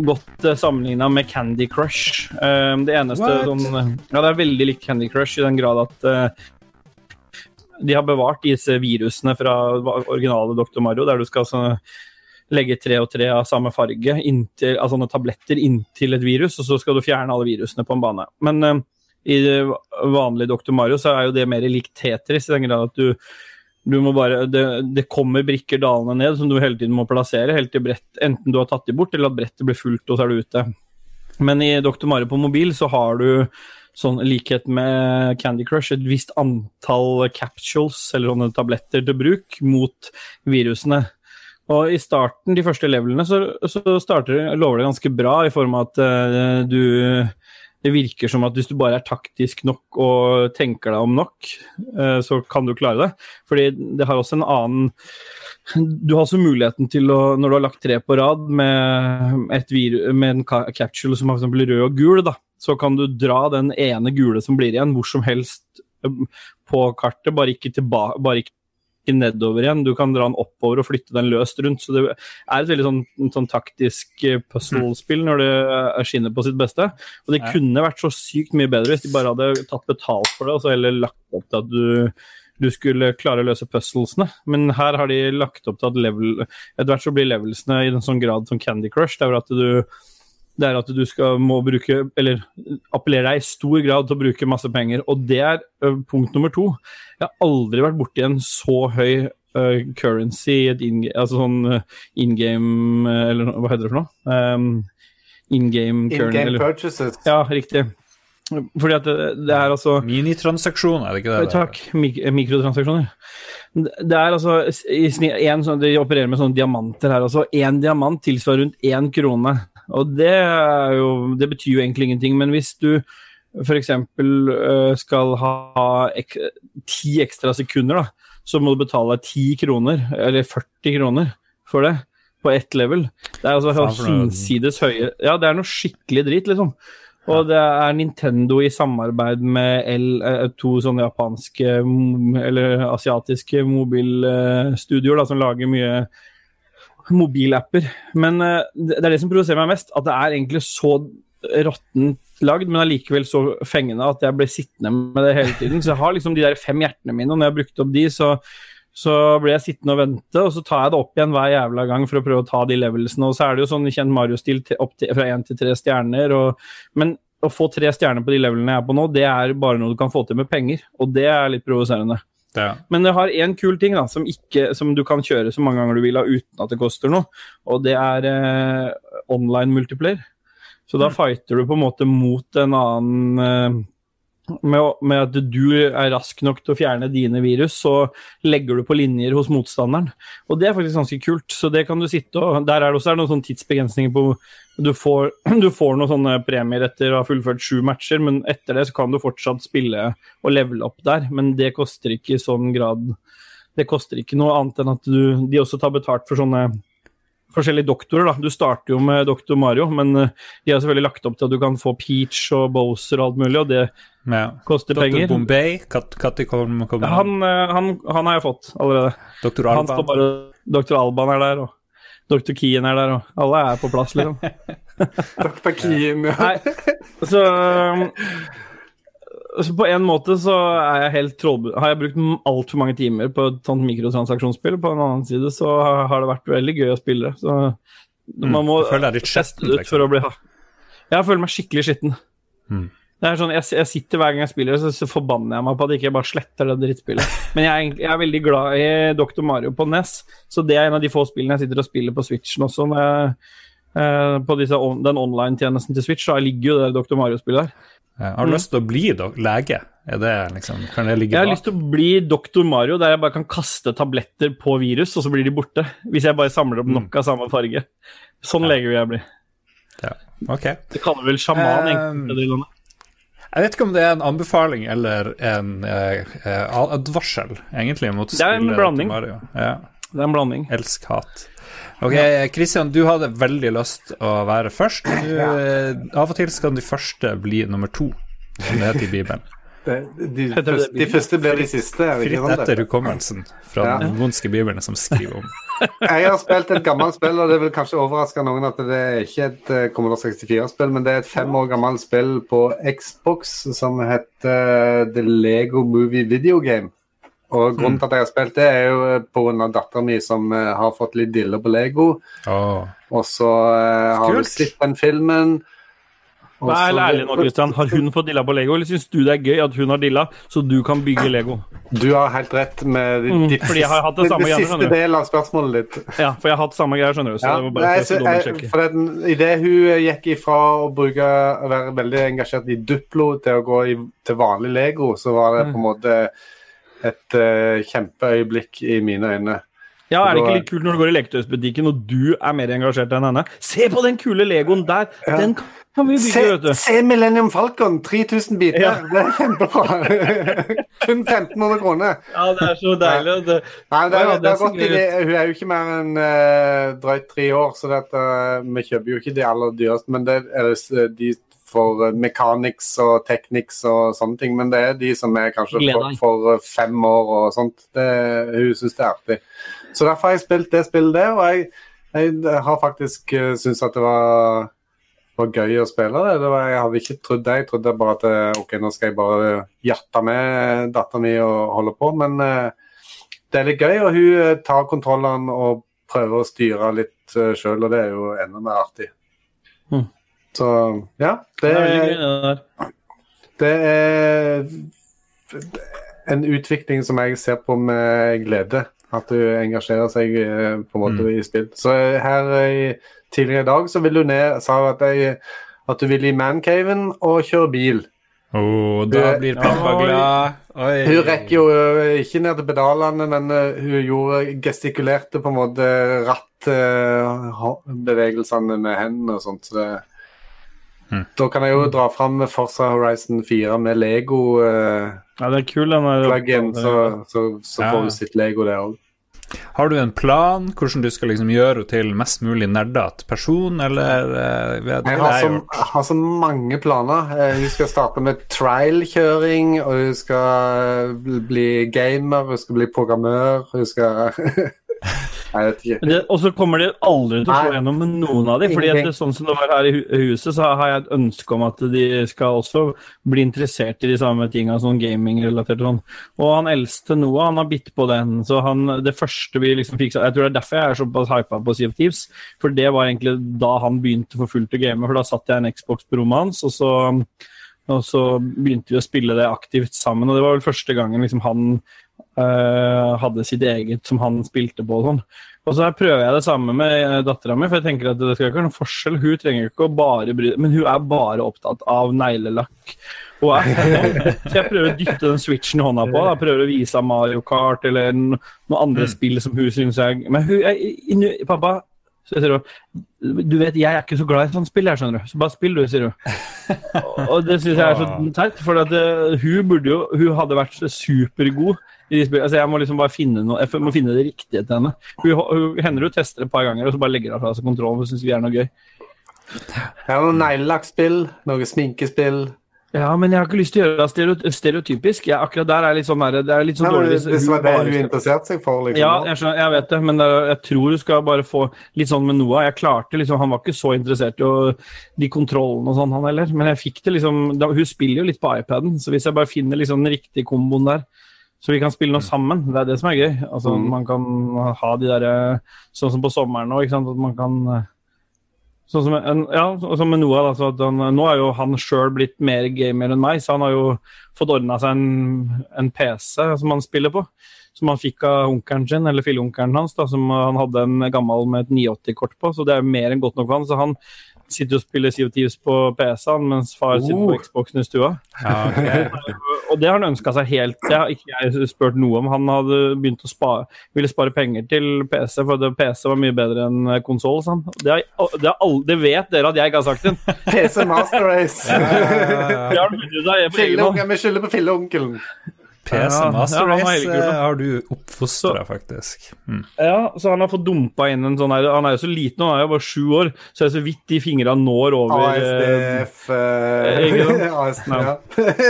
godt uh, sammenligna med Candy Crush. Eh, det eneste What? sånn Ja, det er veldig likt Candy Crush i den grad at eh, de har bevart disse virusene fra originale Dr. Mario, der du skal altså legge tre og tre av samme farge inntil, av sånne tabletter inntil et virus, og så skal du fjerne alle virusene på en bane. Men uh, i det vanlige Dr. Mario så er jo det mer likt Tetris, i den grad at du, du må bare, det, det kommer brikker dalende ned som du hele tiden må plassere, helt til brett, enten du har tatt de bort, eller at brettet blir fullt, og så er du ute. Men i Dr. Mario på mobil så har du sånn likhet med Candy Crush, et visst antall capsules, eller sånne tabletter til bruk, mot virusene. Og i starten, de første levelene, så, så starter lover det ganske bra, i form av at uh, du Det virker som at hvis du bare er taktisk nok og tenker deg om nok, uh, så kan du klare det. Fordi det har også en annen du har også muligheten til å, når du har lagt tre på rad med, med en capsule som er f.eks. rød og gul, da, så kan du dra den ene gule som blir igjen, hvor som helst eh, på kartet, bare ikke, tilba, bare ikke nedover igjen. Du kan dra den oppover og flytte den løst rundt. Så det er et veldig sånn, sånn taktisk eh, puzzle-spill når det er skinner på sitt beste. Og det Ja. kunne vært så sykt mye bedre hvis de bare hadde tatt betalt for det, og så heller lagt opp til at du du skulle klare å løse puzzlesene. Men her har de lagt opp til at level Etter hvert så blir levelsene i en sånn grad som Candy Crush. Det er at du det er at du skal må bruke, eller appellere deg i stor grad til å bruke masse penger. Og det er ø, punkt nummer to. Jeg har aldri vært borti en så høy ø, currency, et in, altså sånn in game Eller hva heter det for noe? Um, in game In kernel. game eller- purchases. Ja, riktig. Fordi at det, det er altså Minitransaksjoner, er det ikke det? Takk. Mik mikrotransaksjoner. Det er altså en sånn, De opererer med sånne diamanter her også. Én diamant tilsvarer rundt én krone. Og det, jo, det betyr jo egentlig ingenting, men hvis du f.eks. Uh, skal ha ek ti ekstra sekunder, da, så må du betale ti kroner, eller 40 kroner, for det. På ett level. Det er altså hinsides høye Ja, det er noe skikkelig drit, liksom. Og det er Nintendo i samarbeid med L, eh, to sånne japanske eller asiatiske mobilstudioer da, som lager mye mobilapper. Men eh, det er det som provoserer meg mest, at det er egentlig så råttent lagd, men allikevel så fengende at jeg blir sittende med det hele tiden. Så jeg har liksom de der fem hjertene mine, og når jeg har brukt opp de, så så blir jeg sittende og vente, og så tar jeg det opp igjen hver jævla gang for å prøve å ta de levelsene. Og så er det jo sånn kjent Mario-stil fra én til tre stjerner. Og, men å få tre stjerner på de levelene jeg er på nå, det er bare noe du kan få til med penger. Og det er litt provoserende. Ja. Men det har én kul ting da, som, ikke, som du kan kjøre så mange ganger du vil ha uten at det koster noe, og det er eh, online multiplayer. Så da fighter du på en måte mot en annen eh, med, med at du er rask nok til å fjerne dine virus, så legger du på linjer hos motstanderen. Og det er faktisk ganske kult. Så det kan du sitte og Der er det også er noen sånne tidsbegrensninger på du får, du får noen sånne premier etter å ha fullført sju matcher, men etter det så kan du fortsatt spille og levele opp der. Men det koster ikke i sånn grad Det koster ikke noe annet enn at du, de også tar betalt for sånne forskjellige doktorer. da. Du starter jo med doktor Mario, men eh, de har selvfølgelig lagt opp til at du kan få Peach og Bowser og alt mulig, og det ja. koster Dr. penger. Bombay, når kommer kom Han, eh, han, han har jeg fått allerede. Står Alban. bare Dr. Alban er der, og Dr. Keen er der, og alle er på plass, liksom. Dr. Keen, ja. Nei, så, um, så på en måte så er jeg helt trollbu... Har jeg brukt altfor mange timer på et sånt mikrotransaksjonsspill. På en annen side så har det vært veldig gøy å spille. Så man må mm, litt teste skjetten, ut liksom. for å bli Jeg føler meg skikkelig skitten. Mm. Det er sånn, jeg, jeg sitter Hver gang jeg spiller, så, så forbanner jeg meg på at jeg ikke bare sletter det drittspillet. Men jeg jeg er veldig glad i Dr. Mario på NES, så det er en av de få spillene jeg sitter og spiller på Switchen også. Når jeg, eh, på disse, den online-tjenesten til Switch, så ligger jo det Dr. Mario-spillet der. Ja, Har du lyst til å bli do lege? Er det liksom, kan det ligge Jeg har bak? lyst til å bli doktor Mario, der jeg bare kan kaste tabletter på virus, og så blir de borte. Hvis jeg bare samler opp nok av samme farge. Sånn lege vil jeg bli. Ja. Okay. Det kaller vel sjaman, Um, egentlig. Um, Jeg vet ikke om det er en anbefaling eller en uh, eh, advarsel, egentlig, mot å Det en spille. Mario. Ja. det er en blanding. Elsk-hat. Ok, Kristian, du hadde veldig lyst å være først. Du, eh, Av og til skal de første bli nummer to, som det heter i Bibelen. De, de, første, de første blir de siste. Det Fritt etter hukommelsen fra Ja. den vondske Bibelen som skriver om Jeg har spilt et gammelt spill, og det vil kanskje overraske noen at det er ikke et eh, Commodore 64-spill, men det er et fem år gammelt spill på Xbox som heter The Lego Movie Video Game. Og Grunnen til at jeg har spilt det, er jo pga. dattera mi som eh, har fått litt dille på Lego. Oh. Og så uh, har hun sett den filmen. Vær så- ærlig nå, Christian. Har hun fått dilla på Lego, eller syns du det er gøy at hun har dilla, så du kan bygge Lego? Du har helt rett med Mm, ditt fordi jeg har hatt det samme det greiene, siste skjønner del av spørsmålet ditt. Ja, for jeg har hatt samme greier, skjønner du. Så Ja, det var bare nei, så, jeg, for den, I det hun gikk ifra å bruke, å være veldig engasjert i Duplo til å gå i, til vanlig Lego, så var det på en måte et uh, kjempeøyeblikk i mine øyne. Ja, Er det ikke litt kult når du går i leketøysbutikken og du er mer engasjert enn henne? Se på den kule Legoen der! Den kan vi bygge, Se, vet du. se Millennium Falcon! 3000 biter! Ja. Det er kjempebra! Kun 1500 kroner. Ja, det er så deilig. Det, Nei, det, er, ja, det, det er godt, det. Hun er jo ikke mer enn uh, drøyt tre år, så dette, vi kjøper jo ikke de aller dyreste. Men det er de for eh, mechanics og technics og sånne ting. Men det er de som er kanskje for, for eh, fem år og sånt. Det, hun syns det er artig. Så derfor har jeg spilt det spillet der, og jeg, jeg har faktisk uh, syntes at det var var gøy å spille det. det var, jeg hadde ikke trodd det. Jeg trodde bare at eh, ok, nå skal jeg bare jatte med dattera mi og holde på. Men eh, det er litt gøy, og hun eh, tar kontrollene og prøver å styre litt uh, sjøl, og det er jo enda mer artig. Mm. Så ja, det det er det er en utvikling som jeg ser på med glede. At du engasjerer seg eh, på en måte i spill. Så eh, her eh, tidligere i dag så vil du ned sa at, jeg, at du vil i mancaven og kjøre bil. Oh, da blir pappa Oi. glad. Oi. Hun rekker jo ikke ned til pedalene, men hun gjorde gestikulerte på en måte rattbevegelsene med hendene og sånt. Så det, Hmm. Da kan jeg jo dra fram Forza Horizon 4 med Lego-plug-in, Ja, det er kul, den der. så, så, så Ja. får du sitt Lego der òg. Har du en plan hvordan du skal liksom gjøre henne til mest mulig nerdete person, eller uh, vet, Jeg har så, jeg har så mange planer. Eh, Hun skal starte med trial-kjøring, og hun skal bli gamer, hun skal bli programmør, hun skal Jeg vet ikke. Og så kommer de aldri til å slå gjennom med noen av dem. fordi at det, sånn som det var her i huset, så har jeg et ønske om at de skal også bli interessert i de samme tinga, sånn gaming-relatert og sånn. Og han eldste Noah, han har bitt på den. Så han, det første vi liksom fikk Jeg tror det er derfor jeg er såpass hypa på Sea of Thieves. For det var egentlig da han begynte for fullt å game. For da satt jeg en Xbox på rommet hans, og så og så begynte vi å spille det aktivt sammen, og det var vel første gangen liksom han eh, hadde sitt eget som han spilte på og sånn. Og så her prøver jeg det samme med dattera mi, for jeg tenker at det skal ikke være noen forskjell. Hun trenger ikke å bare bry Men hun er bare opptatt av neglelakk. Og så jeg prøver å dytte den switchen i hånda på. Da. Prøver å vise henne Mario Kart eller noen andre spill som hun syns er Men hun er Pappa, så jeg sier hun, du vet, jeg er ikke så glad i sånt spill, jeg, skjønner du. Så bare spill, du, sier hun. Og det syns jeg er så teit, for at eh, hun burde jo Hun hadde vært supergod i de spillene. Altså, jeg må liksom bare finne noe Jeg må finne det riktige til henne. Hun, hun hender hun tester et par ganger, og så bare legger hun fra seg kontrollen. Hun syns vi er noe gøy. Har noe neglelakkspill, noe sminkespill. Ja, men jeg har ikke lyst til å gjøre det stereotypisk. Jeg, akkurat der er litt sånn der, det er litt sånn Nei, dårlig hvis det var det du interesserte seg for, liksom. Ja, jeg, skjønner, jeg vet det, men er- jeg tror du skal bare få litt sånn med Noah. Jeg klarte liksom, Han var ikke så interessert i å, de kontrollene og sånn, han heller. Men jeg fikk det liksom da, Hun spiller jo litt på iPaden, så hvis jeg bare finner liksom den riktige komboen der, så vi kan spille noe sammen, det er det som er gøy. Altså, Mm. Man kan ha de derre Sånn som på sommeren nå, ikke sant. At man kan eh, Sånn som, en, ja, som med Noah. At han, nå er jo han sjøl blitt mer gamer enn meg, så han har jo fått ordna seg en, en PC som han spiller på. Som han fikk av onkelen sin, eller filleonkelen hans, da, som han hadde en gammel med et 980-kort på. Så det er jo mer enn godt nok for han. Så han sitter og spiller Sea of Thieves på PC-en, mens far sitter på Oh. Xboxen i stua. Ja, okay. Og det har han ønska seg helt. Det har ikke jeg spurt noe om. Han hadde begynt å spare, ville spare penger til PC, for det, PC var mye bedre enn konsoll. Det, det, det vet dere at jeg ikke har sagt det. PC Master Race. ja, ja, ja. Vi skylder på filleonkelen. PC Ja, Master ja, Race ja, kul, da. eh, har du oppfostra, faktisk. Mm. Ja, så han har fått dumpa inn en sånn her Han er jo så liten, han er jo bare sju år, så det er så vidt de fingra når over eh, ASDF eh? ASD, Ja. ja.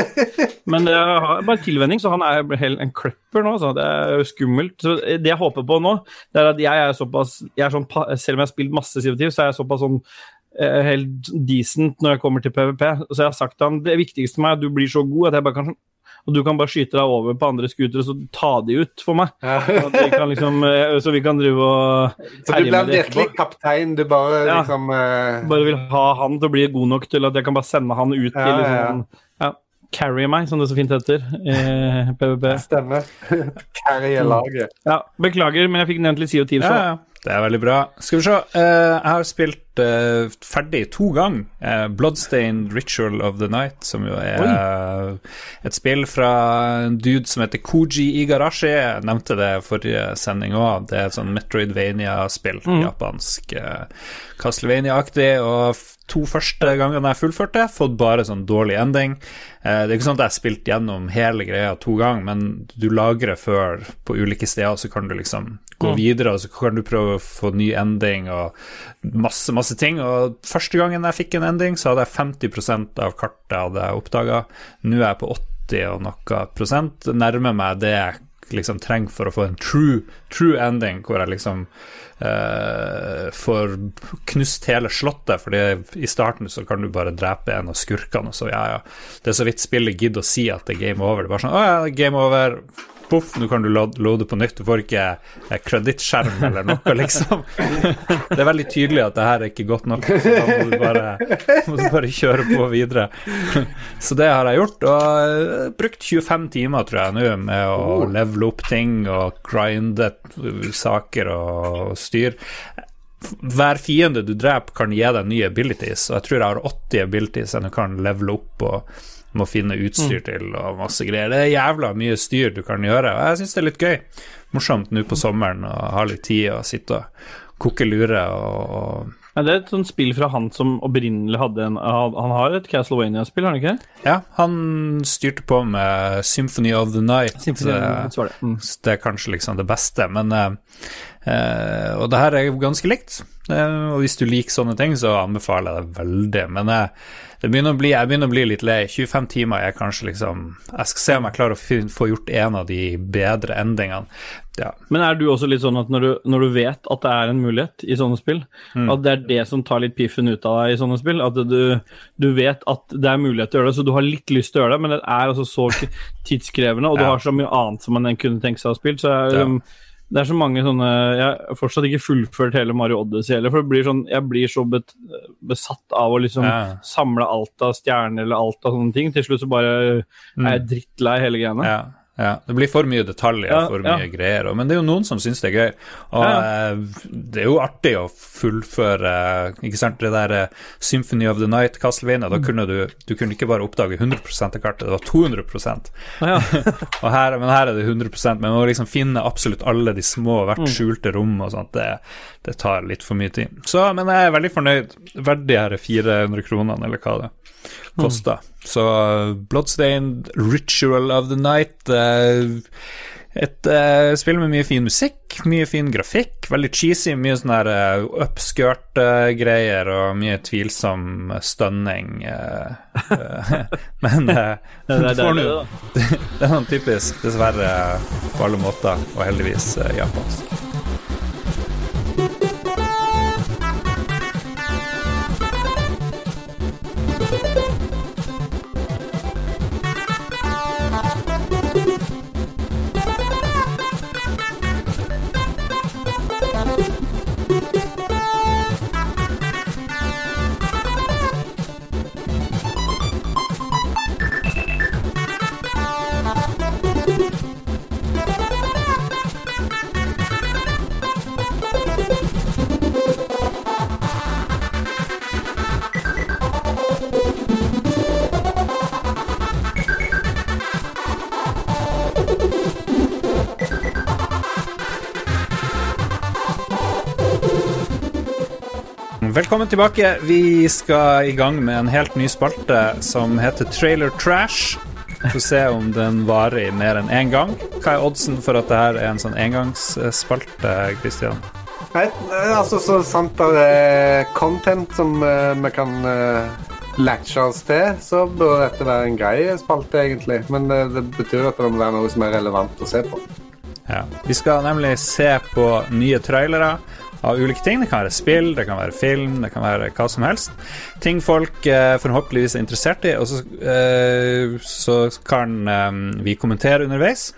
Men det er bare tilvenning, så han er helt en kløpper nå. Så det er jo skummelt. Så det jeg håper på nå, det er at jeg er såpass jeg er sånn, Selv om jeg har spilt masse Sivativ, så er jeg såpass sånn eh, helt decent når jeg kommer til PVP. Så jeg har sagt til ham det viktigste for meg er at du blir så god at jeg bare kan og du kan bare skyte deg over på andre scootere og så ta de ut for meg. Ja. Så, vi kan liksom, eh, så vi kan drive og Så du blir virkelig kaptein, du bare Ja. liksom uh... Bare vil ha han til å bli god nok til at jeg kan bare sende han ut til Ja, ja, ja. liksom, ja, Carry meg, som det så fint heter Eh, PVP. Stemmer. Carry laget. Ja, beklager, men jeg fikk nevnt litt Sea of Thieves. Ja, ja. Det er veldig bra. Skal vi se. Uh, jeg har spilt eh, ferdig to ganger uh, Bloodstained Ritual of the Night, som jo er uh, et spill fra en dude som heter Koji Igarashi. Jeg nevnte det forrige sending òg. Det er et sånn Metroidvania-spill. Japansk uh, Castlevania-aktig. Og to første gangene jeg fullførte, fått bare sånn dårlig ending. Eh, det er ikke sånn at jeg har spilt gjennom hele greia to ganger, men du lagrer før på ulike steder, så kan du liksom gå videre, og så kan du prøve å få ny ending og masse, masse ting. Og første gangen jeg fikk en ending, så hadde jeg 50% av kartet hadde jeg oppdaga. Nå er jeg på 80 og noe prosent. Nærmer meg det jeg liksom trenger for å få en true, true ending, hvor jeg liksom eh, får knust hele slottet, fordi i starten så kan du bare drepe en av skurkene, og så ja, ja. Det er så vidt spillet gidder å si at det er game over. Det er bare sånn Å ja, game over. Poff, nå kan du lo- loade på nytt. Du får ikke eh, kredittskjerm eller noe, liksom. Det er veldig tydelig at det her er ikke godt nok. Så da må du bare, må du bare kjøre på videre. Så det har jeg gjort, og eh, brukt 25 timer, tror jeg, nå med å levele opp ting og grinde saker og styr. Hver fiende du dreper, kan gi deg nye abilities, og jeg tror jeg har 80 abilities jeg du kan levele opp og må finne utstyr til og masse greier. Det er jævla mye styr du kan gjøre, og jeg syns det er litt gøy. Morsomt nå på sommeren å ha litt tid og sitte og koke lure og, Ja, det er et sånt spill fra han som opprinnelig hadde en Han har et Castlevania-spill, har han ikke? Ja, han styrte på med Symphony of the Night. Symphony of the Night, det. Mm. Det er kanskje liksom det beste, men uh, Og det her er ganske likt. Eh, og hvis du liker sånne ting, så anbefaler jeg det veldig. Men jeg, det begynner bli, jeg begynner å bli litt lei. 25 timer er kanskje liksom Jeg skal se om jeg klarer å få gjort en av de bedre endingene. Ja. Men er du også litt sånn at når du, når du vet at det er en mulighet i sånne spill, Mm. at det er det som tar litt piffen ut av deg i sånne spill? At du, du vet at det er mulighet til å gjøre det, så du har litt lyst til å gjøre det, men det er altså så tidskrevende, og du Ja. har så mye annet som man kunne tenke seg å ha spilt, Så jeg, Ja. Det er så mange sånne Jeg har fortsatt ikke fullført hele Mario Odyssey heller, for det blir sånn, jeg blir så bet, besatt av å liksom Ja. samle alt av stjerner eller alt av sånne ting. Til slutt så bare er jeg drittlei hele greiene. Ja, ja. Det blir for mye detaljer, Ja, for ja. mye greier. Men det er jo noen som syns det er gøy. Og Ja. eh, det er jo artig å fullføre ikke sant, det der eh, Symphony of the Night, Castlevania. Da kunne du, du kunne ikke bare oppdage 100% av kartet, det var 200 Ja. og her, Men her er det 100% Men å liksom finne absolutt alle de små, hvert skjulte rom og sånt, det, det tar litt for mye tid. Så, men jeg er veldig fornøyd. Verdt de her 400 kronene, eller hva det koster. Så Bloodstained Ritual of the Night uh, Et uh, spill med mye fin musikk, mye fin grafikk, veldig cheesy, mye sånn her uh, upskirt-greier og mye tvilsom stønning. men Det får nå- det, er sånn typisk, dessverre, på alle måter, og heldigvis japansk. Velkommen tilbake. Vi skal i gang med en helt ny spalte som heter Trailer Trash. Få se om den varer i mer enn én gang. Hva er oddsen for at dette er en sånn engangsspalte, Christian? Nei, eh, altså så sant det er content som eh, vi kan uh, latche oss til, så bør dette være en grei spalte, egentlig. Men det, det betyr at det må være noe som er relevant å se på. Ja. Vi skal nemlig se på nye trailere av ulike ting. Det kan være spill, det kan være film, det kan være hva som helst. Ting folk eh, forhåpentligvis er interessert i, og så, eh, så kan eh, vi kommentere underveis.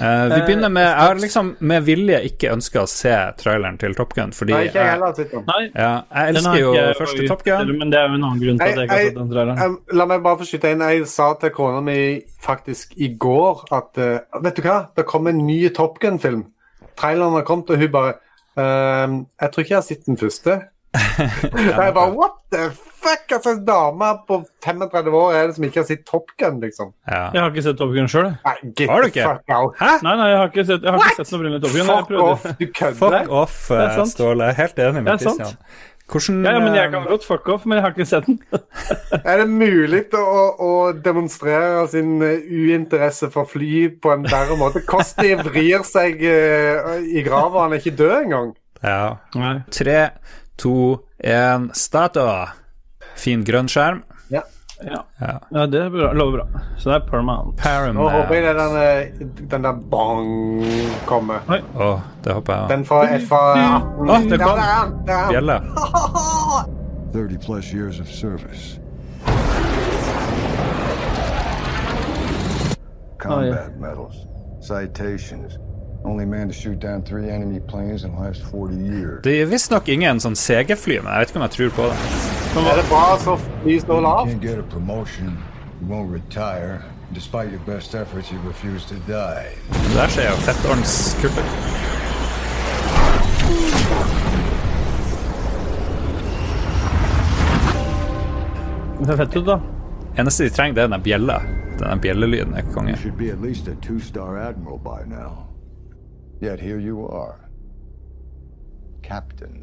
Eh, vi begynner med Jeg har liksom med vilje ikke ønska å se traileren til Top Gun, fordi Nei, ikke jeg heller. Nei, ja, jeg elsker jo jeg første Top Gun. Men det er jo en annen grunn til at jeg ikke har sett den traileren. La meg bare få skyte inn. Jeg sa til kona mi faktisk i går at uh, Vet du hva, det kom en ny Top Gun-film. Traileren har kommet, og hun bare ehm, Jeg tror ikke jeg har sett den første. jeg bare What the fuck? Altså, en dame på 35 år er det som ikke har sett Top Gun, liksom. Ja. Jeg har ikke sett Top Gun sjøl, Har du ikke? fuck out. Hæ? Nei, nei, jeg har ikke sett, jeg har ikke sett den opprinnelige Top Gun. Fuck off, du kødder. Fuck off, Det eh. Ståle. Helt enig Det med. Christian. Hvordan Ja, ja, men jeg eh, kan godt fuck off, men jeg har ikke sett den. Er det mulig å, å demonstrere sin eh, uinteresse for fly på en verre måte? Kosti vrir seg uh, i grava, han er ikke død engang. Ja. Nei. Tre, to, én, start. Fin grønn skjerm. Ja. Ja. Ja. ja, det bra. lover bra. Så det er Paramount. Nå håper jeg Paramount. det er den, eh, den der bang kommer. Å, det håper jeg. Den fra FA18. Å, det kom. Ja, det han, det er. Bjelle. 30 plus years of service. Combat medals. citations. Only man to shoot down three enemy planes in the last 40 years. Det er visstnok ingen sånn CG-fly, men jeg vet ikke om jeg tror på det. Er det bra så fly står You can't get a promotion, you won't retire. Despite your best efforts, you refuse to die. Det der ser jo fettordens kult ut. Det ser fett ut, da. Eneste de trenger, det er den bjella. Den bjellelyden er konge. Yet here you are. Captain.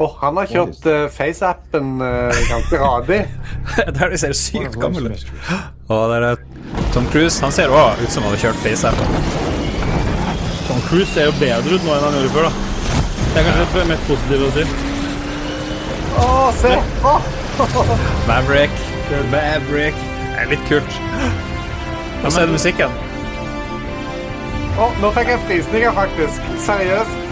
Åh, han har kjørt uh, FaceAppen uh, ganske radig. Der de ser sykt gammel ut. Og der er Tom Cruise. Han ser òg ut som han har kjørt FaceApp. Tom Cruise ser jo bedre ut nå enn han gjorde før, da. Det er kanskje det mest positive å si. Å, se! Oh. Maverick. Maverick. Det er litt kult. Og så er det musikken. Åh, nå fikk jeg frysninger, faktisk. Seriøst.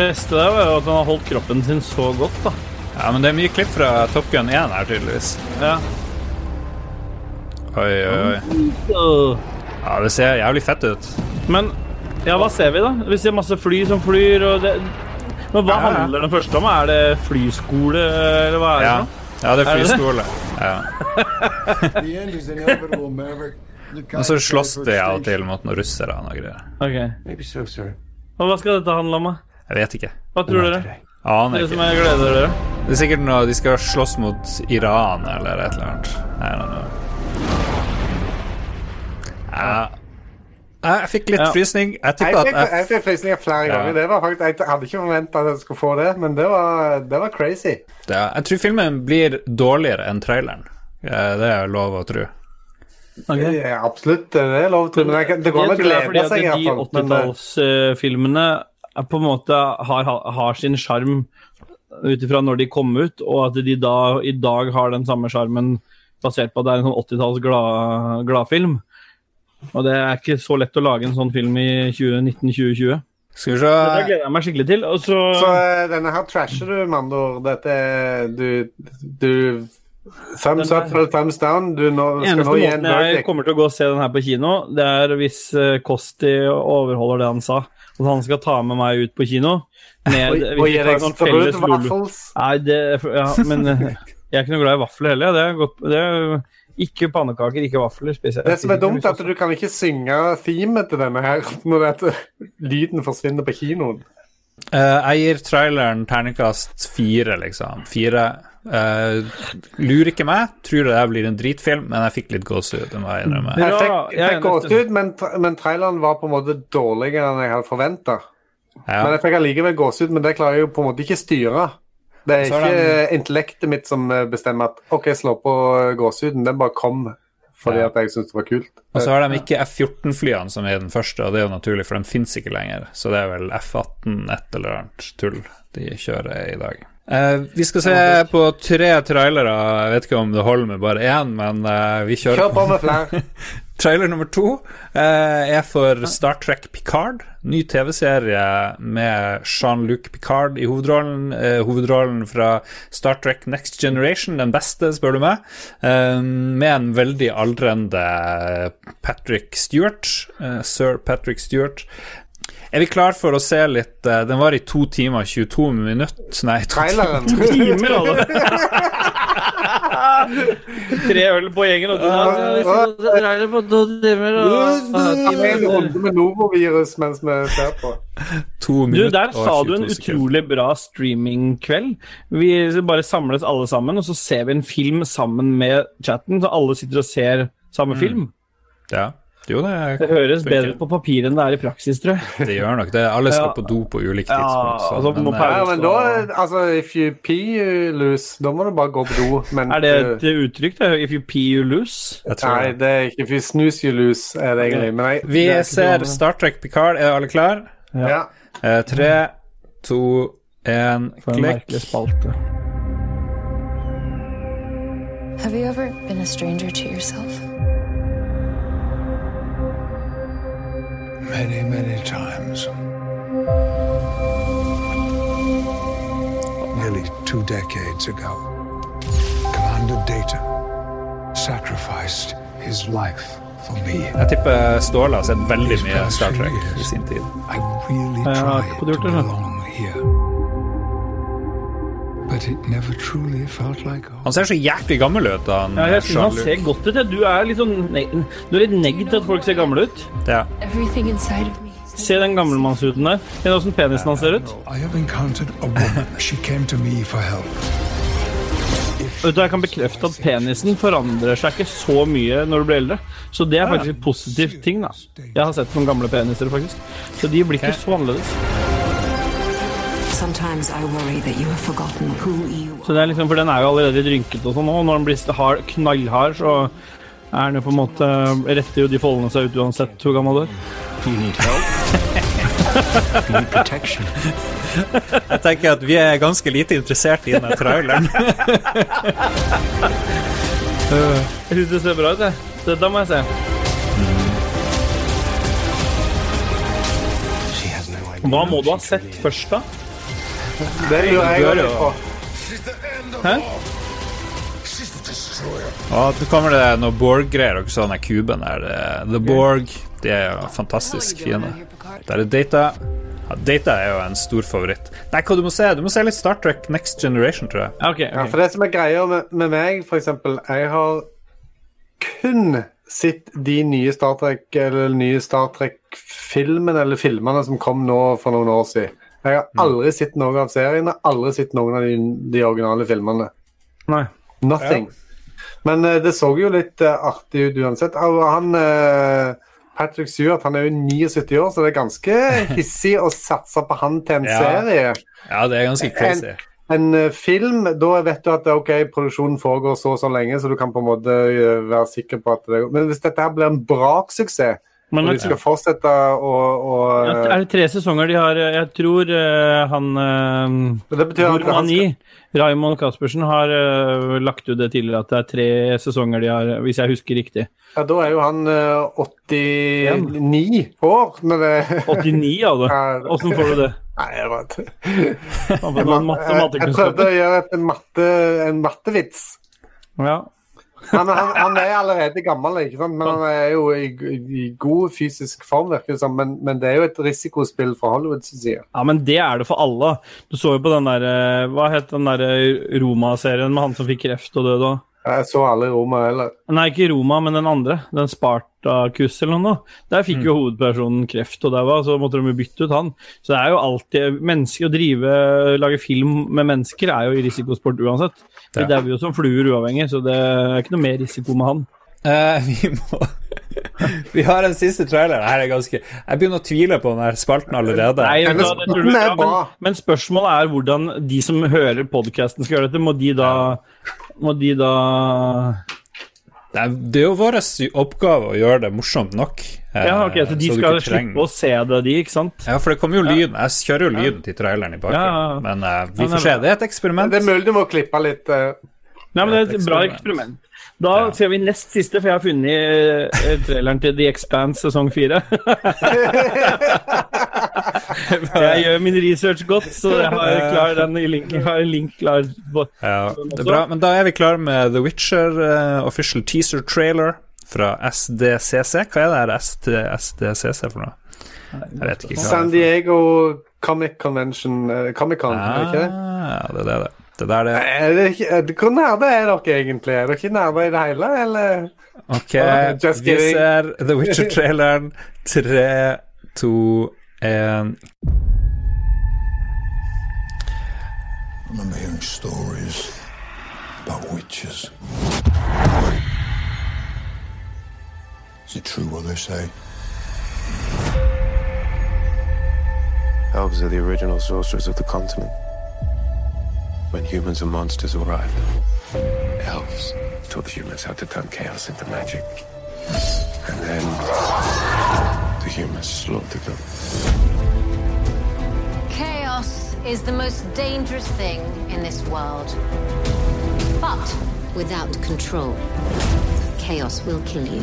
beste der var jo at han har holdt kroppen sin så godt, da. Ja, men det er mye klipp fra Top Gun 1 her, tydeligvis. Ja. Oi, oi, oi. Ja, det ser jævlig fett ut. Men ja, hva ser vi, da? Vi ser masse fly som flyr, og det Men hva Ja, ja. handler den første om? Er det flyskole, eller hva er det? Ja, ja det er det det? flyskole. Ja. Og så slåss de av og til mot noen russere og noe greier. Ok. Maybe so, sir. Og hva skal dette handle om, da? Jeg vet ikke. Hva tror dere? Aner Det som ikke. jeg gleder dere? Det er sikkert noe de skal slåss mot Iran eller et eller annet. I don't know. Ja. Jeg fikk litt Ja. frysning. Jeg Jeg fikk, jeg fikk frysninger flere Ja. ganger. Det var faktisk, jeg hadde ikke forventa at jeg skulle få det, men det var, det var crazy. ja, jeg tror filmen blir dårligere enn traileren. Det er lov å tro. Ja, absolutt, det er lov til. Men jeg, det går an å glede seg, de hvert fall. Men, eh, 80-tallsfilmene på en måte har, har sin sjarm ut ifra når de kom ut, og at de da i dag har den samme sjarmen basert på at det er en sånn 80-talls glad- gladfilm. Og det er ikke så lett å lage en sånn film i 2019-2020. Skal vi Det gleder jeg meg skikkelig til. Og så, Så eh, denne her trasher du, Mandor. Dette Du, du Thumbs up eller thumbs down. Du nå, skal nå gi en måten jeg kommer til å gå og se den her på kino, det er hvis eh, Kosti overholder det han sa. At han skal ta med meg ut på kino. Ned, Og, gi deg en sånn felles sprød Lulu. Nei, det ja, Men eh, jeg er ikke noe glad i vafler heller. Det er godt, det er ikke pannekaker, ikke vafler. Spiser. Det som er dumt, er at du kan ikke synge themet til denne her når dette, lyden forsvinner på kinoen. Uh, Jeg gir traileren terningkast fire, liksom. Fire. Uh, lurer ikke meg. Tror det blir en dritfilm, men jeg fikk litt gåsehud. Jeg. Jeg Bra, fikk, fikk gåsehud, men, men traileren var på en måte dårligere enn jeg hadde forventa. Ja. Men jeg fikk allikevel gåsehud, men det klarer jeg jo på en måte ikke styre. Det er ikke intellektet mitt som eh, bestemmer at OK, slå på gåsehuden. Den bare kom fordi Ja. at jeg syntes det var kult. Og så har de ikke F-14-flyene som er den første, og det er jo naturlig, for de fins ikke lenger. Så det er vel F-18 et eller annet tull de kjører i dag. Eh, vi skal se på tre trailere. Jeg vet ikke om det holder med bare én, men uh, vi kjører Kjør på med flere. Trailer nummer to eh, er for Star Trek Picard. Ny TV-serie med Jean-Luc Picard i hovedrollen. Hovedrollen fra Star Trek Next Generation, den beste, spør du meg. Med en veldig aldrende Patrick Stewart. Sir Patrick Stewart. Er vi klar for å se litt uh, Den var i to timer 22 minutter Nei, to Traileren. Timer, alle! Tre øl på gjengen, og du Trailer på to timer, En runde med Novovirus mens vi ser på. to Du, der sa du en utrolig bra streamingkveld. Vi bare samles alle sammen, og så ser vi en film sammen med chatten, så alle sitter og ser samme film. Ja. Jo, det, Det høres funker. bedre ut på papir enn det er i praksis, tror jeg. Det gjør nok det. Alle skal Ja. på do på ulike Ja, tidspunkt. så- altså, men, eh, Ja, men da, altså, if you pee, you lose. Da må du bare gå på do. Men, Er det et uttrykk? det? If you pee, you lose? jeg tror Nei, det. er ikke if you snooze, you lose, er det egentlig. Men jeg, Vi det er ser noe- Star Trek Picard. Er alle klar? Ja. Eh, tre, to, én, For en merkelig spalte. Have you ever been a stranger to yourself? many, many times. Nearly two decades ago, Commander Data sacrificed his life for me. I tipper Ståle har said very mye Star Trek i sin tid. I really tried to belong here. Like. Han ser så jæklig gammel ut. Han, Ja, jeg synes han ser godt ut. Ja. Du er litt sånn Du er litt negg til at folk ser gamle ut. Ja. Se den gammelmannsruten der. Se åssen penisen hans ser ut. Vet du, Jeg kan bekrefte at penisen forandrer seg ikke så mye når du blir eldre. Så det er faktisk en positiv ting. da Jeg har sett noen gamle peniser, faktisk. Så de blir ikke så annerledes. Så det er liksom, For den er jo allerede rynket og sånn nå. og Når den blir hard, knallhard, så er den jo på en måte retter jo de foldene seg ut uansett hvor gammel du er. You need help. you need protection. Jeg tenker at vi er ganske lite interessert i denne traileren. Jeg syns det ser bra ut, jeg. Dette må jeg se. Hva må du ha sett først, da? Det lurer jeg òg på. Hæ? Og så kommer det noe Borg-greier, og sånn er kuben der. eh, The Borg, de er jo fantastisk fine. Der er Data. Ja, Data er jo en stor favoritt. Nei, hva du må se? Du må se litt Star Trek Next Generation, tror jeg. Ja, okay. Ja, for det som er greia med, med meg, for eksempel Jeg har kun sett de nye Star Trek Eller nye Star Trek-filmene eller filmene som kom nå for noen år siden. Jeg har aldri sett noe av serien, har aldri sett noen av de, de originale filmene. Nei. Nothing. Men uh, det så jo litt uh, artig ut uansett. Og Han uh, Patrick Stewart han er jo 79 år, så det er ganske hissig å satse på han til en Ja. serie. Ja, det er ganske crazy. En eh, film, da vet du at ok, produksjonen foregår så og så lenge, så du kan på en måte være sikker på at det Men hvis dette her blir en braksuksess, Men og de skal fortsette å, å Ja, Er det tre sesonger de har Jeg tror uh, han uh, Det betyr at han skal... Raymond Caspersen, har uh, lagt ut det tidligere at det er tre sesonger de har, hvis jeg husker riktig. Ja, da er jo han eh, 89 år når det 89, ja Ja. Åssen får du det? Nei, jeg vet ikke. Jeg, prøvde å gjøre en mattevits. Ja. Han, han, han er allerede gammel, ikke sant? men han er jo i, i god fysisk form, virker det som. Men, men det er jo et risikospill fra Hollywoods side. ja, men det er det for alle. Du så jo på den der eh, Hva het den der eh, Roma-serien med han som fikk kreft og døde òg? Jeg så alle Roma heller. Nei, ikke Roma, men den andre. Den Spartakus eller noe. Der fikk jo hovedpersonen kreft, og der var, så måtte de jo bytte ut han. Så det er jo alltid Mennesker å drive, lage film med mennesker er jo i risikosport uansett. De Ja. dauer jo som fluer uavhengig, så det er ikke noe mer risiko med han. Eh, vi må Vi har en siste trailer. Her er ganske Jeg begynner å tvile på den her spalten allerede. Nei, vet du er ja, men, men spørsmålet er hvordan de som hører podkasten skal gjøre dette. Må de da Må de da Det er, det er jo vår oppgave å gjøre det morsomt nok. eh, Ja, ok, så de så skal slippe å se det, de, ikke sant? Ja, for det kommer jo lyden. Jeg kjører jo lyden til traileren i bakgrunnen. Ja, ja, ja. Men eh, vi får se. Det er et eksperiment. Det er mulig du må klippe litt. eh. Nei, men det er Et et bra eksperiment. Da Da ser vi nest siste, for jeg har funnet eh, traileren til The Expanse sesong fire. jeg gjør min research godt, så jeg har, klar den i link, har en link klar. på- Ja, det er bra. Men da er vi klar med The Witcher uh, official teaser trailer fra SDCC. Hva er det her ST, SDCC for noe? Jeg vet ikke hva San. Diego Comic Convention uh, Comic-Con, er det ikke det? Ja, det er det, det. Det er det Er det ikke, er det- hvor nærme er dere egentlig? Er dere ikke nærme i det hele, eller? Ok, just vi kidding. ser The Witcher-traileren. Tre, to, én I remember hearing stories about witches. Is it true what they say? Elves are the original sorcerers of the continent. When humans and monsters arrived, elves taught humans how to turn chaos into magic. And then the humans slaughtered them. Chaos is the most dangerous thing in this world. But without control, chaos will kill you.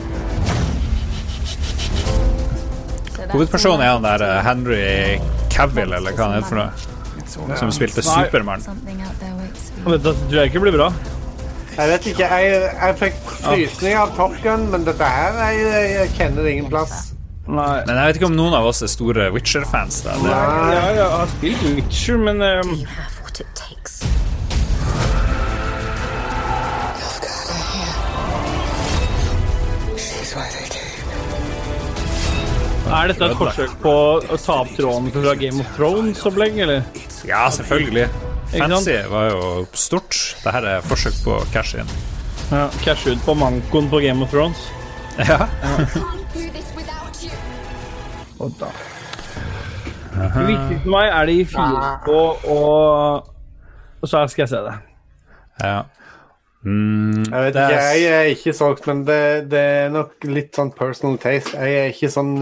So that's Hovedpersonen er han another der eh, Henry Cavill, eller hva han heter for noe. Som spilte. Supermann. Du jeg ikke blir bra. Jeg vet ikke. Jeg, jeg fikk frysninger av Top Gun, men dette her jeg, jeg kjenner det ingen plass. Nei. Men jeg vet ikke om noen av oss er store Witcher-fans. da. Ja, jeg har spilt Witcher, men um, er dette et forsøk på å ta opp tråden fra Game of Thrones-opplegg, eller? ja, selvfølgelig. Fancy var jo stort. Dette er forsøk på å in. Ja, Cash ut på mankoen på Game of Thrones. Ja. Og da. Det viktigste for meg er de fire på, og, og så skal jeg se det. ja. Mm, Jeg vet jeg er ikke solgt, men det, det er nok litt sånn personal taste. Jeg er ikke sånn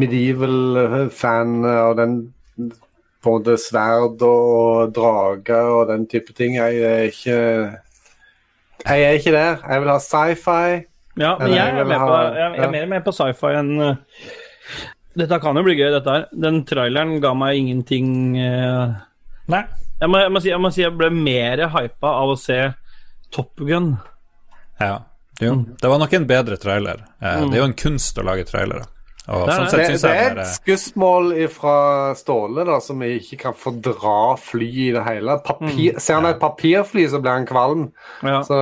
medieval fan av den både sverd og drager og den type ting. Jeg er ikke Jeg er ikke der. Jeg vil ha sci-fi. Ja, men jeg jeg er, ha- på, jeg jeg er mer med på sci-fi enn uh, Dette kan jo bli gøy, dette her. Den traileren ga meg ingenting uh, Nei. jeg, må, jeg, må si, jeg må si jeg ble mer hypa av å se Top Gun. Ja. Jo, det var nok en bedre trailer. Eh, Det er jo en kunst å lage trailere. Og Det sånn det. sett Det, det er et skussmål fra Ståle, da, som ikke kan fordra fly i det hele. Papir, Ser han et papirfly, så blir han kvalm. Ja. Så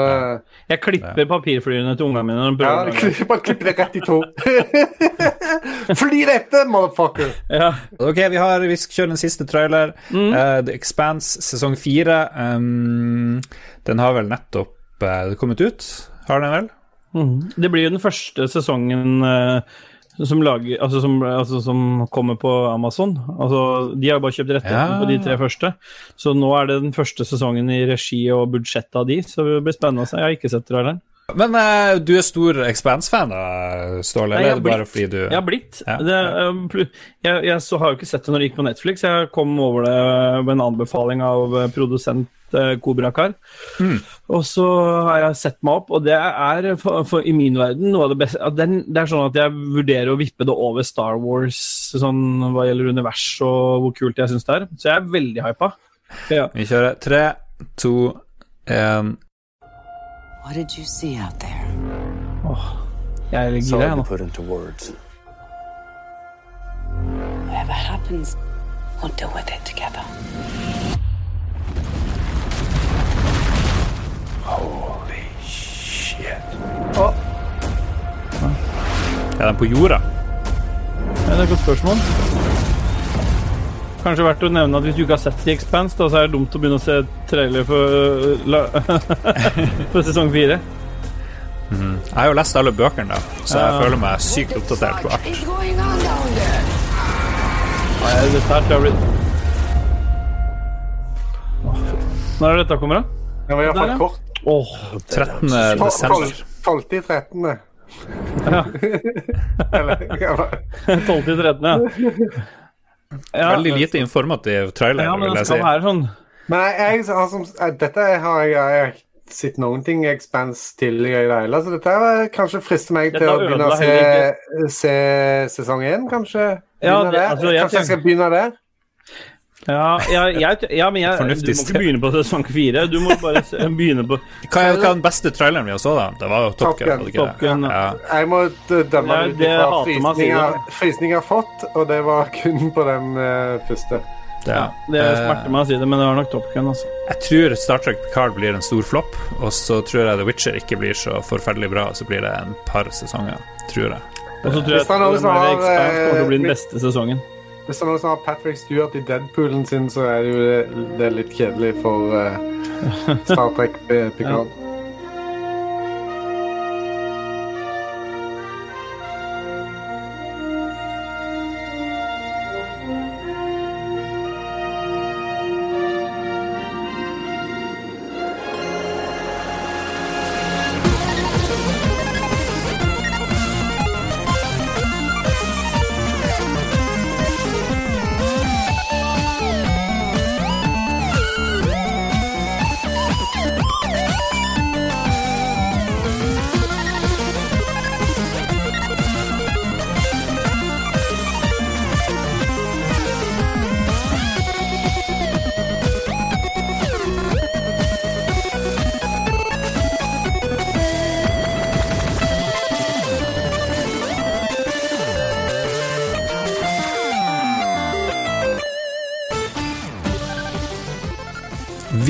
Jeg klipper papirflyene til ungene mine. ja, Bare klipp det rett i to. Fly dette, motherfucker! ja. Ok, vi, har, vi skal kjøre den siste trailer. Eh, The Expanse sesong fire. Um, den har vel nettopp uh, kommet ut? Har den vel? Mm. Det blir jo den første sesongen eh, som, lager, altså som, altså som kommer på Amazon. Altså, de har bare kjøpt rettighetene Ja. på de tre første. Så nå er det den første sesongen i regi og budsjettet av de, så det blir spennende å se. Jeg har ikke sett traileren. Men uh, du er stor Expanse-fan, Ståle? Eller er det bare blitt- fordi du Jeg har blitt. Ja. Det, uh, jeg jeg så har jo ikke sett det når det gikk på Netflix. Jeg kom over det med en anbefaling av produsent eh, Kobra Kar. Mm. Og så har jeg sett meg opp, og det er for, for, i min verden noe av det beste at den, Det er sånn at jeg vurderer å vippe det over Star Wars sånn hva gjelder univers og hvor kult jeg syns det er. Så jeg er veldig hypa. Ja. Vi kjører tre, to, én What did you see out there? Jeg er gira, jeg nå. Whatever happens, we'll deal with it together. Holy shit. Er den på jorda? Ja, det er et godt spørsmål. Kanskje verdt å nevne at hvis du ikke har sett The Expanse, da, så er det dumt å begynne å se trailer for, la, for sesong fire. Jeg har jo lest alle bøkene, da, så jeg Ja. føler meg sykt oppdatert på alt. Nei, dette her tror jeg blir Når er det dette kommer, da? Det var iallfall kort. Åh, 13. Tol- desember. tol- 12. i 13. Ja. Eller, 12 til 13, ja. ja. Veldig lite informativ trailer, Ja, men vil det jeg si. være sånn Men jeg, jeg, har som, eh, dette har jeg, jeg har sett noen ting Expanse tidligere i det hele, så dette er kanskje frister meg til å begynne å se, se sesong én, kanskje? Ja, det- altså, jeg kanskje jeg skal begynne der? Ja, ja, jeg, ja men jeg, du må ikke begynne på sesong fire. Du må bare se, begynne på Hva er, hva er den beste traileren vi har så, da? Det var jo Top Top Gun. Top Gun, ja. Ja. Jeg må dømme ut det ifra frysninger jeg har fått, og det var kun på den uh, første. Det, ja, Det Eh, smerter meg å si det, men det var nok Top Gun. Altså. Jeg tror Star Trek Picard blir en stor flopp, og så tror jeg The Witcher ikke blir så forferdelig bra, og så blir det en par sesonger, tror jeg. Og så tror jeg det at Expanse kommer til å bli den eh, beste sesongen. Hvis det er noen som har Patrick Stewart i Deadpoolen sin, så er det jo det, det er litt kjedelig for uh, Star Trek eh, Picard.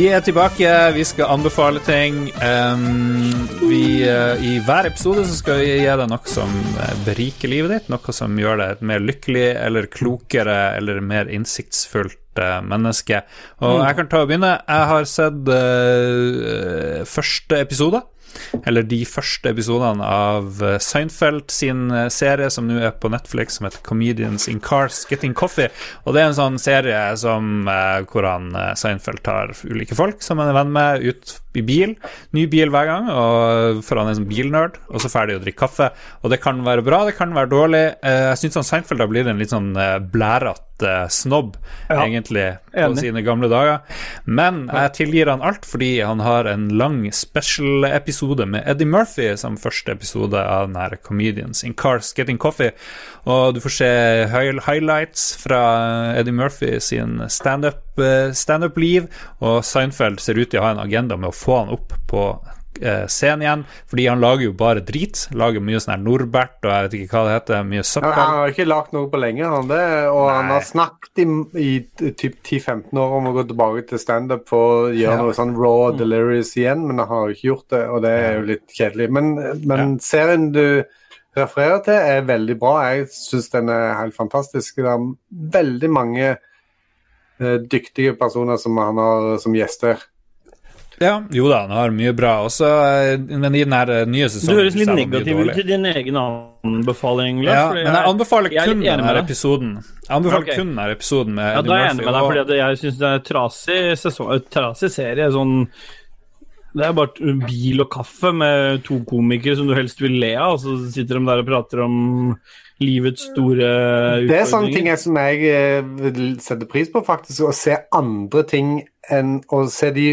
Vi er tilbake, vi skal anbefale ting. Um, vi, uh, I hver episode så skal vi gi deg noe som eh, beriker livet ditt. Noe som gjør deg et mer lykkelig eller klokere eller mer innsiktsfullt uh, menneske. Og jeg kan ta og begynne. Jeg har sett uh, første episode. Eller de første episodene av Seinfeld sin serie, som nå er på Netflix, som heter Comedians in Cars Getting Coffee. Og det er en sånn serie som, hvor han, Seinfeld tar ulike folk som han er venn med, ut i bil. Ny bil hver gang, og for han er en sånn bilnerd, og så ferdig å drikke kaffe. Og det kan være bra, det kan være dårlig. Jeg syns Seinfeld har blitt en litt sånn blærete snobb, Ja. egentlig, på Enig. sine gamle dager. Men jeg tilgir han alt fordi han har en lang special-episode med Eddie Murphy som første episode av den her Comedians in Cars Getting Coffee. Og du får se highlights fra Eddie Murphy sin standup-liv, stand og Seinfeld ser ut til å ha en agenda med å få han opp på eh, scenen igjen, fordi han lager jo bare drit. Lager mye sånn her Norbert og jeg vet ikke hva det heter, mye søppel. han har ikke lagt noe på lenge, han det, og han har snakket i, i typ 10-15 år om å gå tilbake til standup for å gjøre Ja. noe sånn raw delirious igjen, men han har jo ikke gjort det, og det er jo litt kjedelig. Men, men serien du refererer til, er veldig bra. Jeg syns den er helt fantastisk. Det er veldig mange eh, dyktige personer som han har som gjester. Ja, jo da, han har mye bra. Også, eh, men i den her sesongen nye Du høres litt negativ ut til din egen anbefaling. Ja, men jeg anbefaler jeg kun denne episoden. Jeg anbefaler okay. kun denne episoden med Ja, Eddie da er jeg enig med deg, fordi jeg syns det er trasig sesong, eh, trasig serie. Sånn Det er bare bil og kaffe med to komikere som du helst vil le av, og så sitter de der og prater om livets store utfordringer. Det er sånne ting jeg, som jeg setter vil sette pris på, faktisk. Å se andre ting enn å se de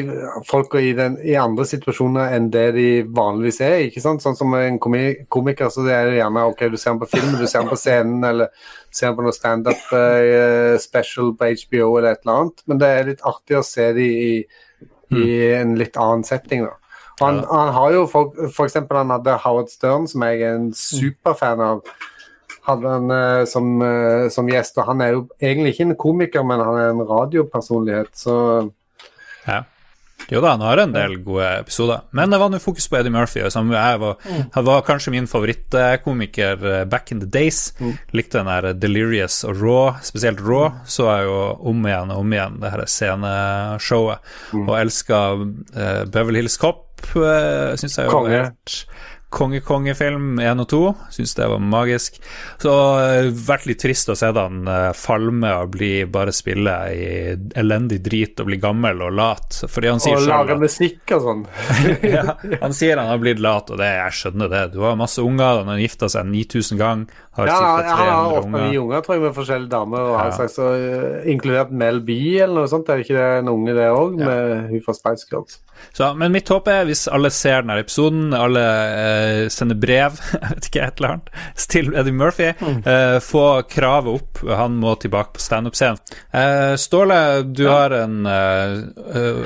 folka i, i andre situasjoner enn det de vanligvis er. ikke sant? Sånn som en komiker, så det er det gjerne ok, du ser ham på film, du ser ham på scenen, eller ser ham på noe standup uh, special på HBO eller et eller annet. Men det er litt artig å se de i, i en litt annen setting, da. Og han, han har jo for, for eksempel han hadde Howard Stern, som jeg er en superfan av hadde han uh, som, uh, som gjest, og han er jo egentlig ikke en komiker, men han er en radiopersonlighet, så. Jo da, han har en del gode episoder. Men det var nå fokus på Eddie Murphy, som jeg var, han var kanskje min favorittkomiker eh, back in the days. Likte den der Delirious og Raw, spesielt Raw, så jeg jo om igjen og om igjen det her sceneshowet. Og elska uh, Beverly Hills Cop, uh, syns jeg jo Konge. helt Konge-kongefilm 1 og 2. Syns det var magisk. Så uh, vært litt trist å se han uh, falme og bli bare spille i elendig drit og bli gammel og lat. Fordi han sier Og lage musikk og sånn. ja, Han sier han har blitt lat, og det, jeg skjønner det. Du har masse unger, han har gifta seg 9000 ganger, har Ja, han har 300 åtte-ni unger. tror jeg, med forskjellige damer, og Ja. sagt, så, eh, inkludert Mel B eller noe sånt. Er det ikke det en unge, det òg, med hun fra Spice Girls? Så, men mitt håp er, hvis alle ser denne episoden, alle eh, sender brev, jeg vet ikke, et eller annet, til Eddie Murphy, eh, få kravet opp. Han må tilbake på standup-scenen. Eh, Ståle, du har en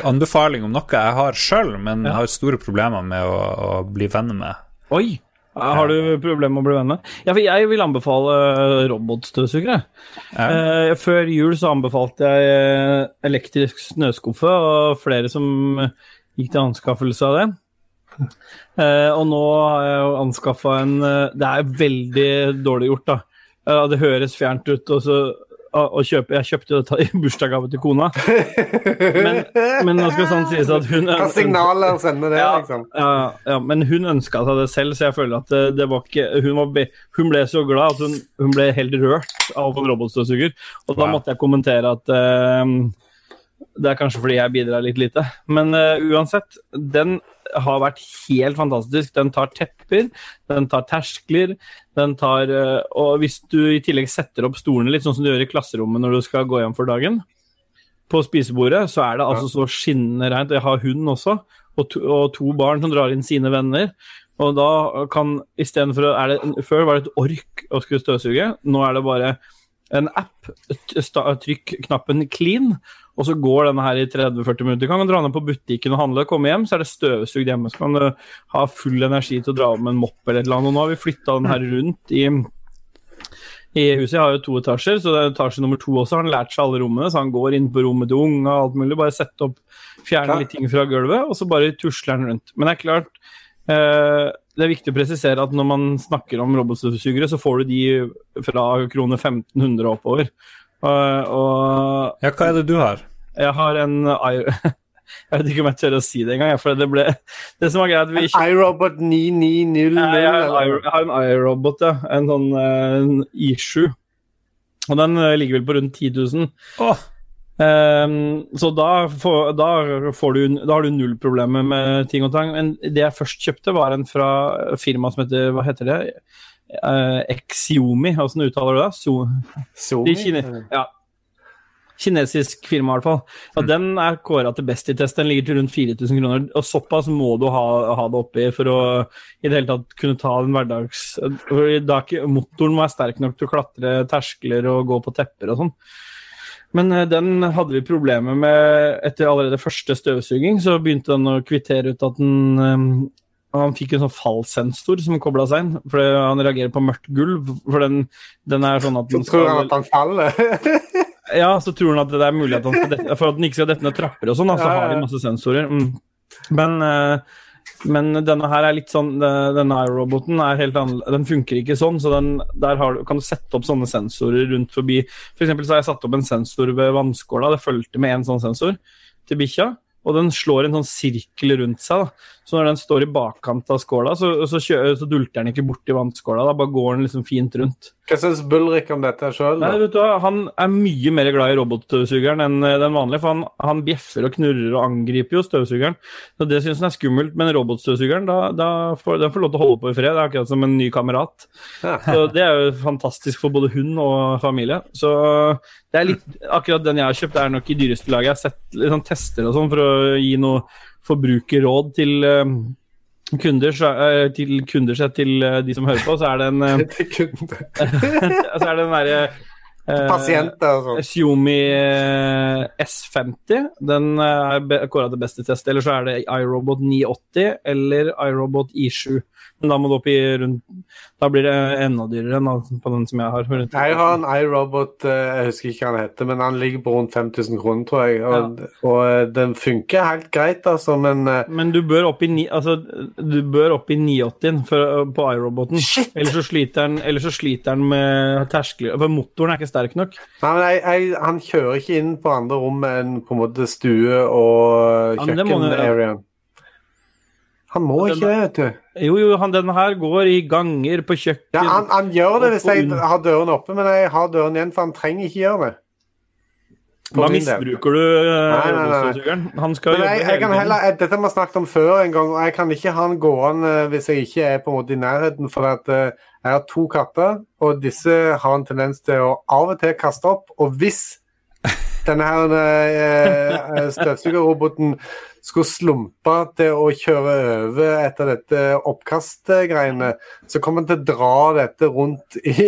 anbefaling om noe jeg har sjøl, men har store problemer med å, å bli venner med. Oi! Ja, Har du problemer med å bli venn med? Ja, jeg vil anbefale robotstøvsugere. Eh, før jul så anbefalte jeg eh, elektrisk snøskuffe, og flere som eh, gikk til anskaffelse av det. Eh, og nå har jeg jo anskaffa en eh, Det er veldig dårlig gjort, da. Eh, det høres fjernt ut, og så å, kjøpe, Jeg kjøpte dette i bursdagsgave til kona. Men, men nå skal sånn sies at hun Hva signaler sender det, liksom? ja, ja, men hun ønska seg det selv, så jeg føler at det, det var ikke hun, var, hun ble så glad at hun, hun ble helt rørt av en robotstøvsuger. Og da måtte jeg kommentere at eh, det er kanskje fordi jeg bidrar litt lite. Men uh, uansett, den har vært helt fantastisk. Den tar tepper, den tar terskler, den tar uh, Og hvis du i tillegg setter opp stolene litt sånn som du gjør i klasserommet når du skal gå hjem for dagen, på spisebordet, så er det altså så skinnende rent. Jeg har hund også, og to, og to barn som drar inn sine venner. Og da kan istedenfor er det, Før var det et ork å skulle støvsuge. Nå er det bare en app. Trykk knappen 'clean', og så går denne her i 30-40 minutter. Kan man dra ned på butikken og handle, komme hjem, så er det støvsugd hjemme. Så kan du ha full energi til å dra med en mopp eller et eller annet. Og nå har vi flytta den her rundt i i huset. Jeg har jo to etasjer, så det er etasje nummer to også har han lært seg alle rommene. Så han går inn på rommet til unga og alt mulig, bare sette opp, fjerne litt ting fra gulvet, og så bare tusler han rundt. Men det er klart, eh, det er viktig å presisere at når man snakker om robotstøvsugere, så får du de fra krone 1500 og oppover. Og, og Ja, hva er det du har? jeg har en Jeg vet ikke om jeg tør å si det engang, for det ble Det som var greit, vi kjøpte iRobot 9900. Jeg har en jeg har en iRobot, ja. En sånn eh, en I7. Og den eh, ligger vel på rundt 10 000. Oh. Um, så da, får, da, får du, da har du null problemer med ting og tang. Men det jeg først kjøpte, var en fra firma som heter Hva heter det? Uh, Exiomi, åssen uttaler du det? So Somi? kine ja. Kinesisk firma, i hvert fall. Og Den er kåra til best i test. Den ligger til rundt 4000 kroner. Og såpass må du ha, ha det oppi for å i det hele tatt kunne ta den hverdags... da motoren må være sterk nok til å klatre terskler og gå på tepper og sånn. Men eh, den hadde vi problemer med etter allerede første støvsuging. Så begynte den å kvittere ut at den eh, han fikk en sånn fallsensor som kobla seg inn, for han reagerer på mørkt gulv. For den, den er sånn at Så skal... tror han at han faller. ja, så tror han at det er mulig at han skal dette, for at den ikke skal dette ned trapper og sånn, så har de masse sensorer. Mm. Men, eh, men denne her er litt sånn Denne roboten er helt annerledes. Den funker ikke sånn, så den, der har, du- kan du sette opp sånne sensorer rundt forbi. For eksempel så har jeg satt opp en sensor ved vannskåla. Det fulgte med en sånn sensor til bikkja. Og den slår en sånn sirkel rundt seg. da. Så når den står i bakkant av skåla, så, så, kjø, så dulter den ikke borti vannskåla. Da bare går den liksom fint rundt. Hva syns Bulrik om dette sjøl? Han er mye mer glad i robotstøvsugeren enn eh, den vanlige. For han, han bjeffer og knurrer og angriper jo støvsugeren. Så Det syns han er skummelt, men robotstøvsugeren da, da får, den får lov til å holde på i fred. Det er akkurat som en ny kamerat. Så Det er jo fantastisk for både hund og familie. Så det er litt, akkurat den jeg har kjøpt, er nok i dyreste laget. Jeg har sett sånn tester og sånn for å gi noe forbrukerråd til eh, kunder, eh, til kunder sett til eh, de som hører på, så er det en så er det den derre eh, Pasienter og sånn. Xiaomi eh, S50. Den er kåra til beste test. Eller så er det iRobot 980 eller iRobot I7. Men da må du opp i rundt Da blir det enda dyrere enn på den som jeg har. Rundt- Jeg har en iRobot, eh, jeg husker ikke hva han heter, men han ligger på rundt 5000 kroner, tror jeg. Og, og eh, den funker helt greit, altså, men eh, Men du bør opp i, ni, altså, du bør opp i 980 for, på iRoboten. Ellers så sliter den, ellers så sliter den med terskler For motoren er ikke sterk nok. Nei, men jeg, jeg, Han kjører ikke inn på andre rom enn på en måte stue og Ja, kjøkken-areaen. Han må Den- ikke det, vet du. Jo, jo, han, denne her går i ganger, på kjøkken Ja, han, han gjør det hvis jeg har døren oppe, men jeg har døren igjen, for han trenger ikke gjøre det. For Da misbruker du eh, robotstøvsugeren. Han skal Men jeg, jeg kan heller, jeg- dette har vi snakket om før en gang, og jeg kan ikke ha den gående hvis jeg ikke er på en måte i nærheten. For at eh, jeg har to katter, og disse har en tendens til å av og til kaste opp. Og hvis denne her eh, støvsugerroboten skulle slumpe til å kjøre over etter dette oppkastgreiene, så kommer han til å dra dette rundt i,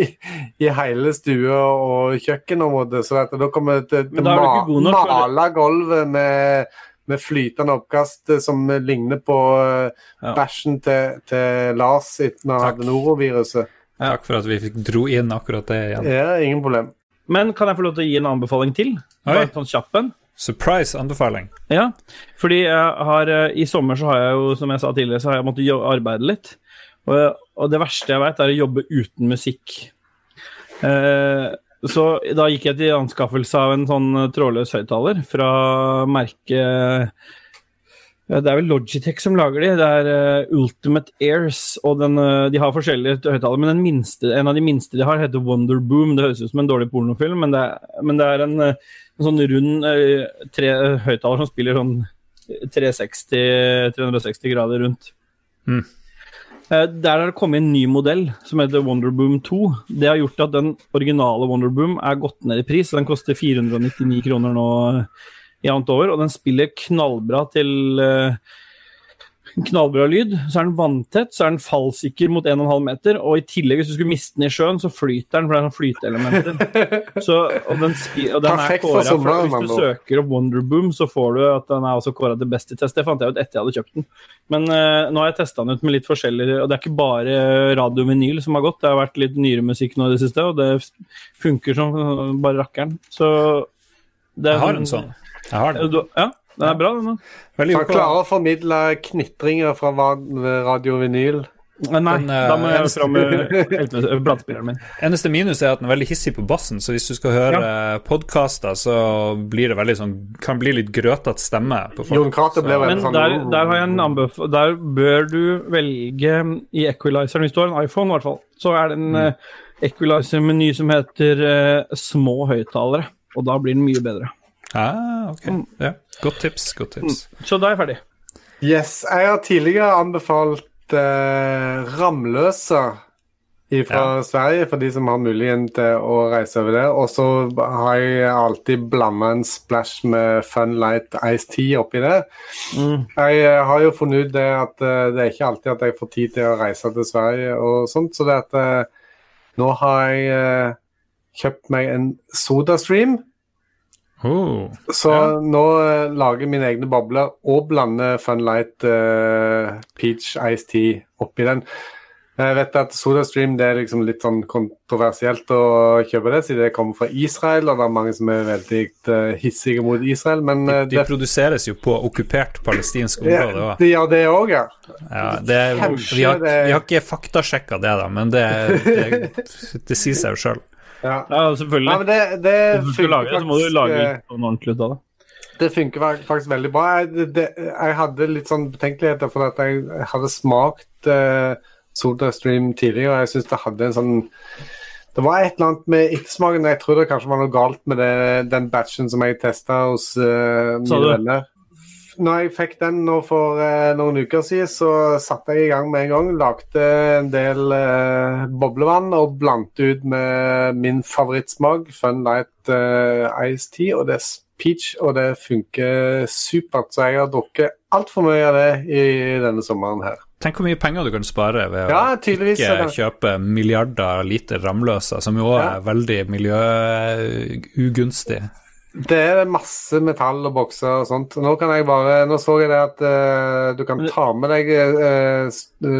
i hele stua og kjøkkenområdet. Så da kommer det til å ma male gulvet med, med flytende oppkast eh, som ligner på eh, Ja. bæsjen til, til Lars etter han hadde noroviruset. Takk for at vi fikk dro inn akkurat det igjen. Ja, ingen problem. Men kan jeg få lov til å gi en anbefaling til? Bare en sånn kjapp en. Surprise-anbefaling. Ja, fordi jeg har, eh, i sommer så har jeg jo, som jeg sa tidligere, så har jeg måttet arbeide litt. Og, og det verste jeg vet, er å jobbe uten musikk. Eh, så da gikk jeg til anskaffelse av en sånn eh, trådløs høyttaler fra merket Det er vel Logitech som lager de. Det er eh, Ultimate Airs, og den, de har forskjellige høyttalere. Men minste, en av de minste de har, heter Wonderboom. Det høres ut som en dårlig pornofilm, men det er, men det er en, en sånn rund eh, tre høyttaler som spiller sånn 360, 360 grader rundt. Mm. Eh, Der har det kommet en ny modell som heter Wonderboom 2. Det har gjort at den originale Wonderboom er gått ned i pris. Den koster 499 kroner nå jevnt år, og den spiller knallbra til eh, knallbra lyd, så er den vanntett, så er den fallsikker mot 1,5 meter, og i tillegg, hvis du skulle miste den i sjøen, så flyter den, for det er sånn flyteelementer. Så, og den, og den er Perfekt for kåret, for sommeren, Hvis du søker opp Wonderboom, så får du at den er også kåra til best i test. Det fant jeg ut etter jeg hadde kjøpt den. Men uh, nå har jeg testa den ut med litt forskjellig Og det er ikke bare radiovinyl som har gått, det har vært litt nyere musikk nå i det siste, og det funker som bare rakkeren. Så det Jeg har en sånn. Jeg har den. Ja, den er bra, den. Veldig Han klarer å formidle knitringer fra radio vinyl. Men Nei, Den, eh, da må jeg eneste- fram med min. Eneste minus er at den er veldig hissig på bassen, så hvis du skal høre ja. podkaster, så blir det veldig sånn Kan bli litt grøtete stemme på folk. Ble Men sånn der, der har jeg en anbef Der bør du velge i equalizeren, hvis du har en iPhone i hvert fall, så er det en Mm. eh, equalizer-meny som heter uh, små høyttalere, og da blir den mye bedre. Ah, ok. Ja. Godt tips. Godt tips. Så da er jeg ferdig. Yes, jeg har tidligere anbefalt eh, Ramløsa fra Ja. Sverige, for de som har muligheten til å reise over det. Og så har jeg alltid blanda en splash med Fun Light Ice Tea oppi det. Jeg eh, har jo funnet ut det at eh, det er ikke alltid at jeg får tid til å reise til Sverige og sånt, så det at eh, nå har jeg kjøpt meg en SodaStream. Oh. Så nå uh, lager jeg mine egne bobler og blander Funlight uh, Peach Ice Tea oppi den. Jeg vet at SodaStream det er liksom litt sånn kontroversielt å kjøpe det, siden det kommer fra Israel, og det er mange som er veldig uh, hissige mot Israel, men uh, De produseres jo på okkupert palestinsk område òg. de gjør det òg, ja. Ja, det vi, har, vi har ikke faktasjekka det, da, men det, det, det sier seg jo sjøl. Ja. Ja, selvfølgelig. Ja, men det, det Hvis du skal lage det, så må du lage eh, sånn ordentlig ut av det. Det funker faktisk veldig bra. Jeg, det, jeg hadde litt sånn betenkeligheter for at jeg hadde smakt uh, SodaStream tidligere, og jeg syns det hadde en sånn Det var et eller annet med ettersmaken. Jeg tror det kanskje var noe galt med det, den batchen som jeg testa hos uh, mine venner. Når jeg fikk den nå for eh, noen uker siden, så satte jeg i gang med en gang. Lagde en del eh, boblevann og blandet ut med min favorittsmak, Fun Light eh, Ice Tea. Og det er peach, og det funker supert. Så jeg har drukket altfor mye av det i denne sommeren her. Tenk hvor mye penger du kan spare ved å Ja, er ikke kjøpe milliarder liter Ramløsa, som jo òg Ja. er veldig miljøugunstig. Det er masse metall og bokser og sånt. Nå kan jeg bare, nå så jeg det at uh, du kan ta med deg uh,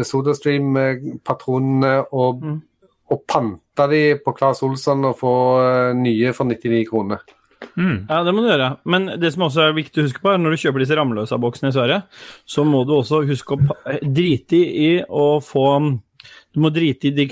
SodaStream-patronene og, og pante de på Claes Olsson og få uh, nye for 99 kroner. Ja, det må du gjøre. Men det som også er viktig å huske på, er når du kjøper disse Ramløsa-boksene i Sverige, så må du også huske å drite i å få Du må drite i de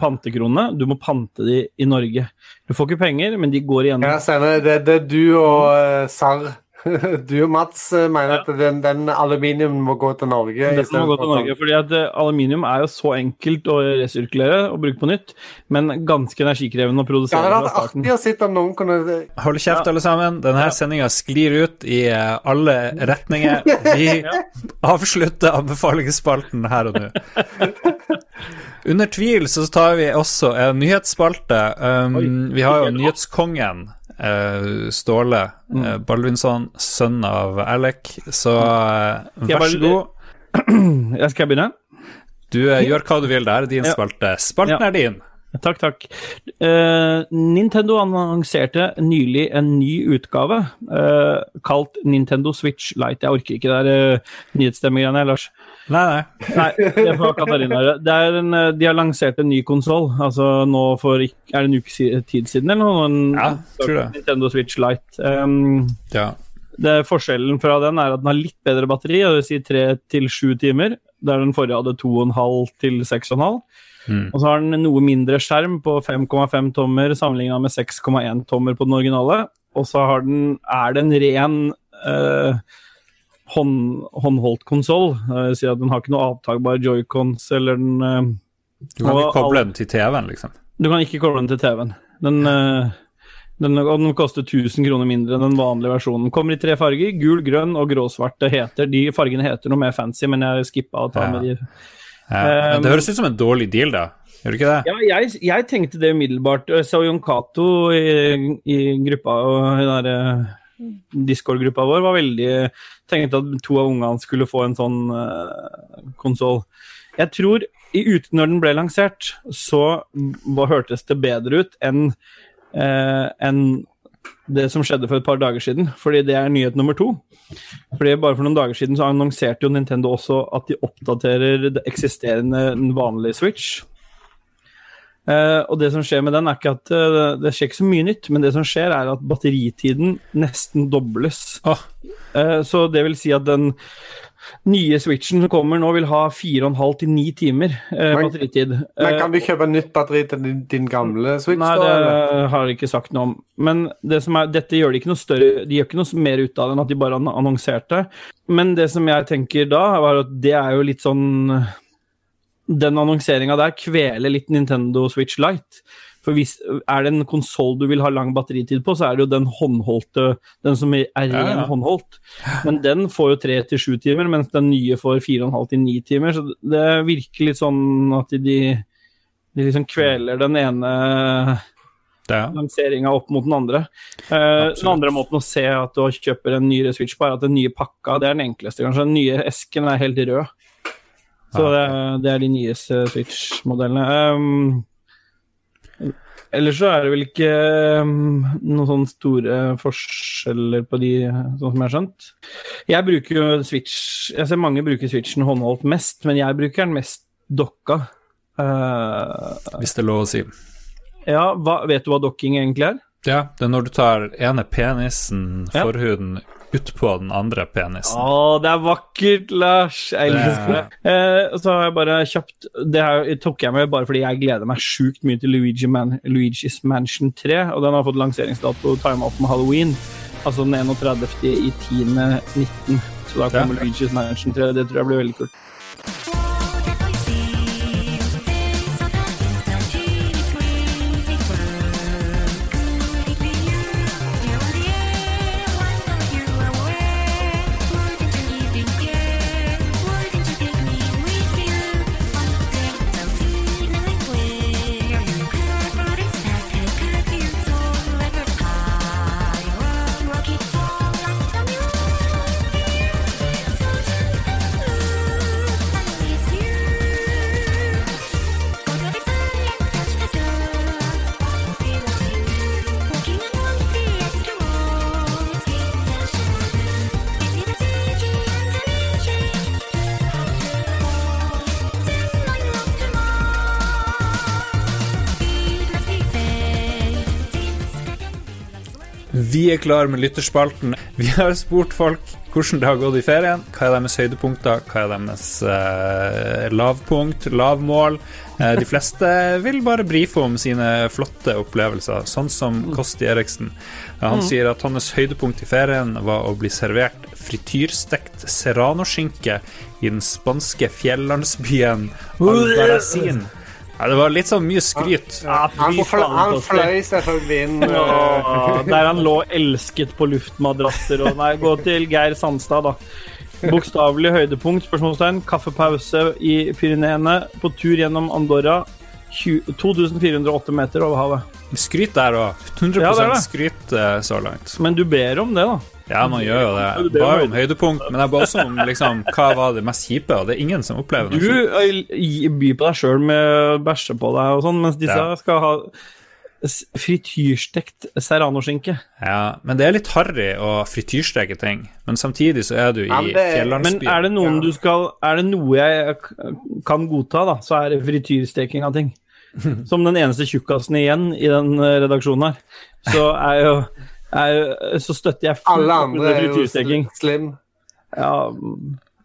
pantekronene. Du må pante de i Norge. Du får ikke penger, men de går igjennom. Ja. Det, det er du og uh, Sarr. Du og Mats eh, mener at den, den aluminium må gå til Norge. Det må gå til Norge, fordi at eh, Aluminium er jo så enkelt å resirkulere og bruke på nytt, men ganske energikrevende å Ja, produsere det hadde vært artig å sitte om noen kunne Hold kjeft, alle sammen. Denne sendinga sklir ut i eh, alle retninger. Vi avslutter anbefalingsspalten her og nå. Under tvil så tar vi også en nyhetsspalte. Um, vi har jo nyhetskongen. Eh, Ståle uh, Baldvinsson, sønn av Alec. Så eh, vær så god. Jeg skal begynne? Du gjør hva du vil der. Din Ja. spalte. Spalten Ja. er din. Takk, takk. Uh, Nintendo annonserte nylig en ny utgave uh, kalt Nintendo Switch Lite. Jeg orker ikke det uh, nyhetsstemmegreiene, Lars. Nei, nei. Nei, det får Katarina. Det er en, eh, de har lansert en ny konsoll. Altså nå for Er det en uke tid siden eller noe? Ja, tror det. Nintendo Switch Lite. Um, Ja. det, forskjellen fra den er at den har litt bedre batteri, det vil si tre til sju timer. Der den forrige hadde to og en halv til seks og en halv. Mm. Og så har den noe mindre skjerm på 5,5 tommer sammenligna med 6,1 tommer på den originale. Og så har den, er det en ren eh, hånd, håndholdt konsoll. Si den har ikke noe avtakbar joycons eller den eh, Du kan ikke koble den til TV-en, liksom. Du kan ikke koble den til TV-en. Den, eh, den, og den koster 1000 kroner mindre enn den vanlige versjonen. Kommer i tre farger. Gul, grønn og gråsvart. Det heter, de fargene heter noe mer fancy, men jeg skippa å ta med de. Ja. Det høres ut som en dårlig deal, da. Gjør det ikke det? Ja, jeg, jeg tenkte det umiddelbart. Jeg så Jon Cato i, i gruppa og hun der, eh, Discord-gruppa vår var veldig tenkte at to av ungene skulle få en sånn uh, konsoll. Jeg tror i ut, når den ble lansert, så var, hørtes det bedre ut enn uh, en det som skjedde for et par dager siden, fordi det er nyhet nummer to. Fordi Bare for noen dager siden så annonserte jo Nintendo også at de oppdaterer det eksisterende vanlige Switch. Uh, og det som skjer med den, er ikke at uh, det skjer ikke så mye nytt, men det som skjer, er at batteritiden nesten dobles. Ah. Uh, så det vil si at den nye Switchen som kommer nå, vil ha 4,5 til 9 timer men, batteritid. Men kan du kjøpe nytt batteri til din, din gamle Switch? Nei, da, det eller? har de ikke sagt noe om. Men det er, dette gjør de ikke noe større De gjør ikke noe mer ut av det enn at de bare annonserte. Men det som jeg tenker da, var at det er jo litt sånn den annonseringa der kveler litt Nintendo Switch Lite. For hvis er det en konsoll du vil ha lang batteritid på, så er det jo den håndholdte, den som er ren Ja, ja. håndholdt. Men den får jo tre til sju timer, mens den nye får fire og en halv til ni timer. Så det virker litt sånn at de, de liksom kveler den ene Ja. lanseringa opp mot den andre. Uh, den andre måten å se at du kjøper en nyere Switch på, er at den nye pakka det er den enkleste, kanskje. Den nye esken er helt rød. Så det, det er de nyeste Switch-modellene. Um, ellers så er det vel ikke um, noen sånne store forskjeller på de, sånn som jeg har skjønt. Jeg bruker jo Switch Jeg ser mange bruker Switchen håndholdt mest, men jeg bruker den mest dokka. Uh, Hvis det er lov å si. ja, hva, vet du hva dokking egentlig er? Ja, det er når du tar ene penisen, Ja. Utpå den andre penisen. Å, det er vakkert, Lars! Jeg elsker det. Eh, og så har jeg bare kjapt Det her tok jeg med bare fordi jeg gleder meg sjukt mye til Luigi Man Luigi's Mansion 3. Og den har fått lanseringsdato time opp med halloween. Altså den 31. i 10.19. Så da kommer Ja. Luigi's Mansion 3. Det tror jeg blir veldig kult. Er klar med lytterspalten. Vi har spurt folk hvordan det har gått i ferien. Hva er deres høydepunkter? Hva er deres eh, lavpunkt? Lavmål? Eh, de fleste vil bare brife om sine flotte opplevelser, sånn som Kosti Eriksen. Han Mm. sier at hans høydepunkt i ferien var å bli servert frityrstekt serranoskinke i den spanske fjellandsbyen Albarracin. Ja, det var litt sånn mye skryt. Ja, Han, fy fl faen, han fløy selvfølgelig inn. der han lå elsket på luftmadrasser og Nei, gå til Geir Sandstad, da. Bokstavelig høydepunkt, spørsmålstegn. Kaffepause i Pyreneene. På tur gjennom Andorra. 2408 meter over havet. Skryt der òg. 100 Ja, det det. skryt eh, så langt. Men du ber om det, da. Ja, man gjør jo det. Det Bare om høydepunkt, men det er også om liksom, hva var det mest kjipe, og det er ingen som opplever noe Du byr på deg sjøl med å bæsje på deg og sånn, mens disse Ja. skal ha frityrstekt serranoskinke. Ja, men det er litt harry å frityrsteke ting, men samtidig så er du i fjellandsbyen. men Men er det noen du skal Er det noe jeg kan godta, da, så er det frityrsteking av ting. Som den eneste tjukkasen igjen i den eh, redaksjonen her, så er jo er, Så støtter jeg Alle andre er jo slim. Ja,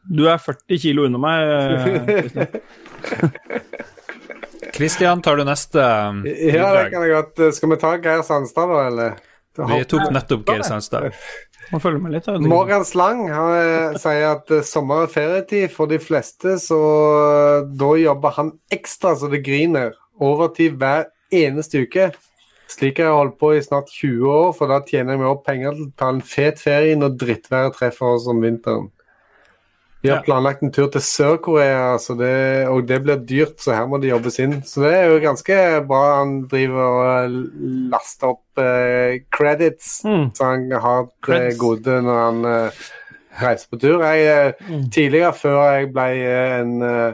du er 40 kilo under meg. eh, Kristian. Tar du neste um, Ja, det kan jeg godt. Skal vi ta Geir Sandstad, da, eller? Vi tok nettopp Geir Sandstad. Må følge med litt. da. Morgan Slang han eh, sier at eh, sommer er ferietid for de fleste, så eh, da jobber han ekstra så det griner. Overtid hver eneste uke. Slik har jeg holdt på i snart 20 år, for da tjener jeg meg opp penger til å ta en fet ferie når drittværet treffer oss om vinteren. Vi har planlagt en tur til Sør-Korea, og det blir dyrt, så her må det jobbes inn. Så det er jo ganske bra han driver og laster opp eh, credits, Mm. så han har det Creds. gode når han eh, reiser på tur. Jeg, eh, Mm. Tidligere, før jeg ble eh, en, eh,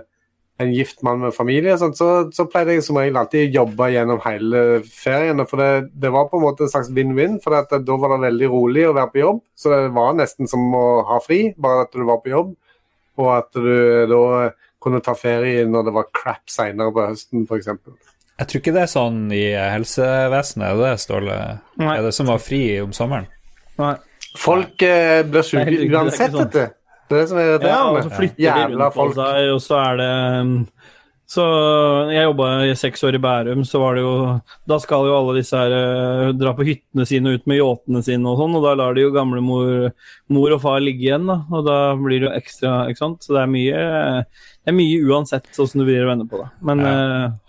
en gift mann med familie, sånt, så, så pleide jeg som regel alltid å jobbe gjennom hele ferien. For det, det var på en måte en slags vinn-vinn, for at, da var det veldig rolig å være på jobb. Så det var nesten som å ha fri, bare at du var på jobb. Og at du da kunne ta ferie når det var crap seinere på høsten, f.eks. Jeg tror ikke det er sånn i helsevesenet, er det det, Ståle? Nei. Er det som var fri om sommeren? Nei. Folk eh, blir Det syke det uansett, sånn. vet du. Det som er Ja, og så flytter de Jævla rundt på folk. seg, og så er det um, Så jeg jobba i seks år i Bærum, så var det jo Da skal jo alle disse her eh, dra på hyttene sine ut med yachtene sine og sånn, og da lar de jo gamlemor mor og far ligge igjen, da. Og da blir det jo ekstra, ikke sant. Så det er mye det er mye uansett åssen du vrir og vender på det. Men Ja.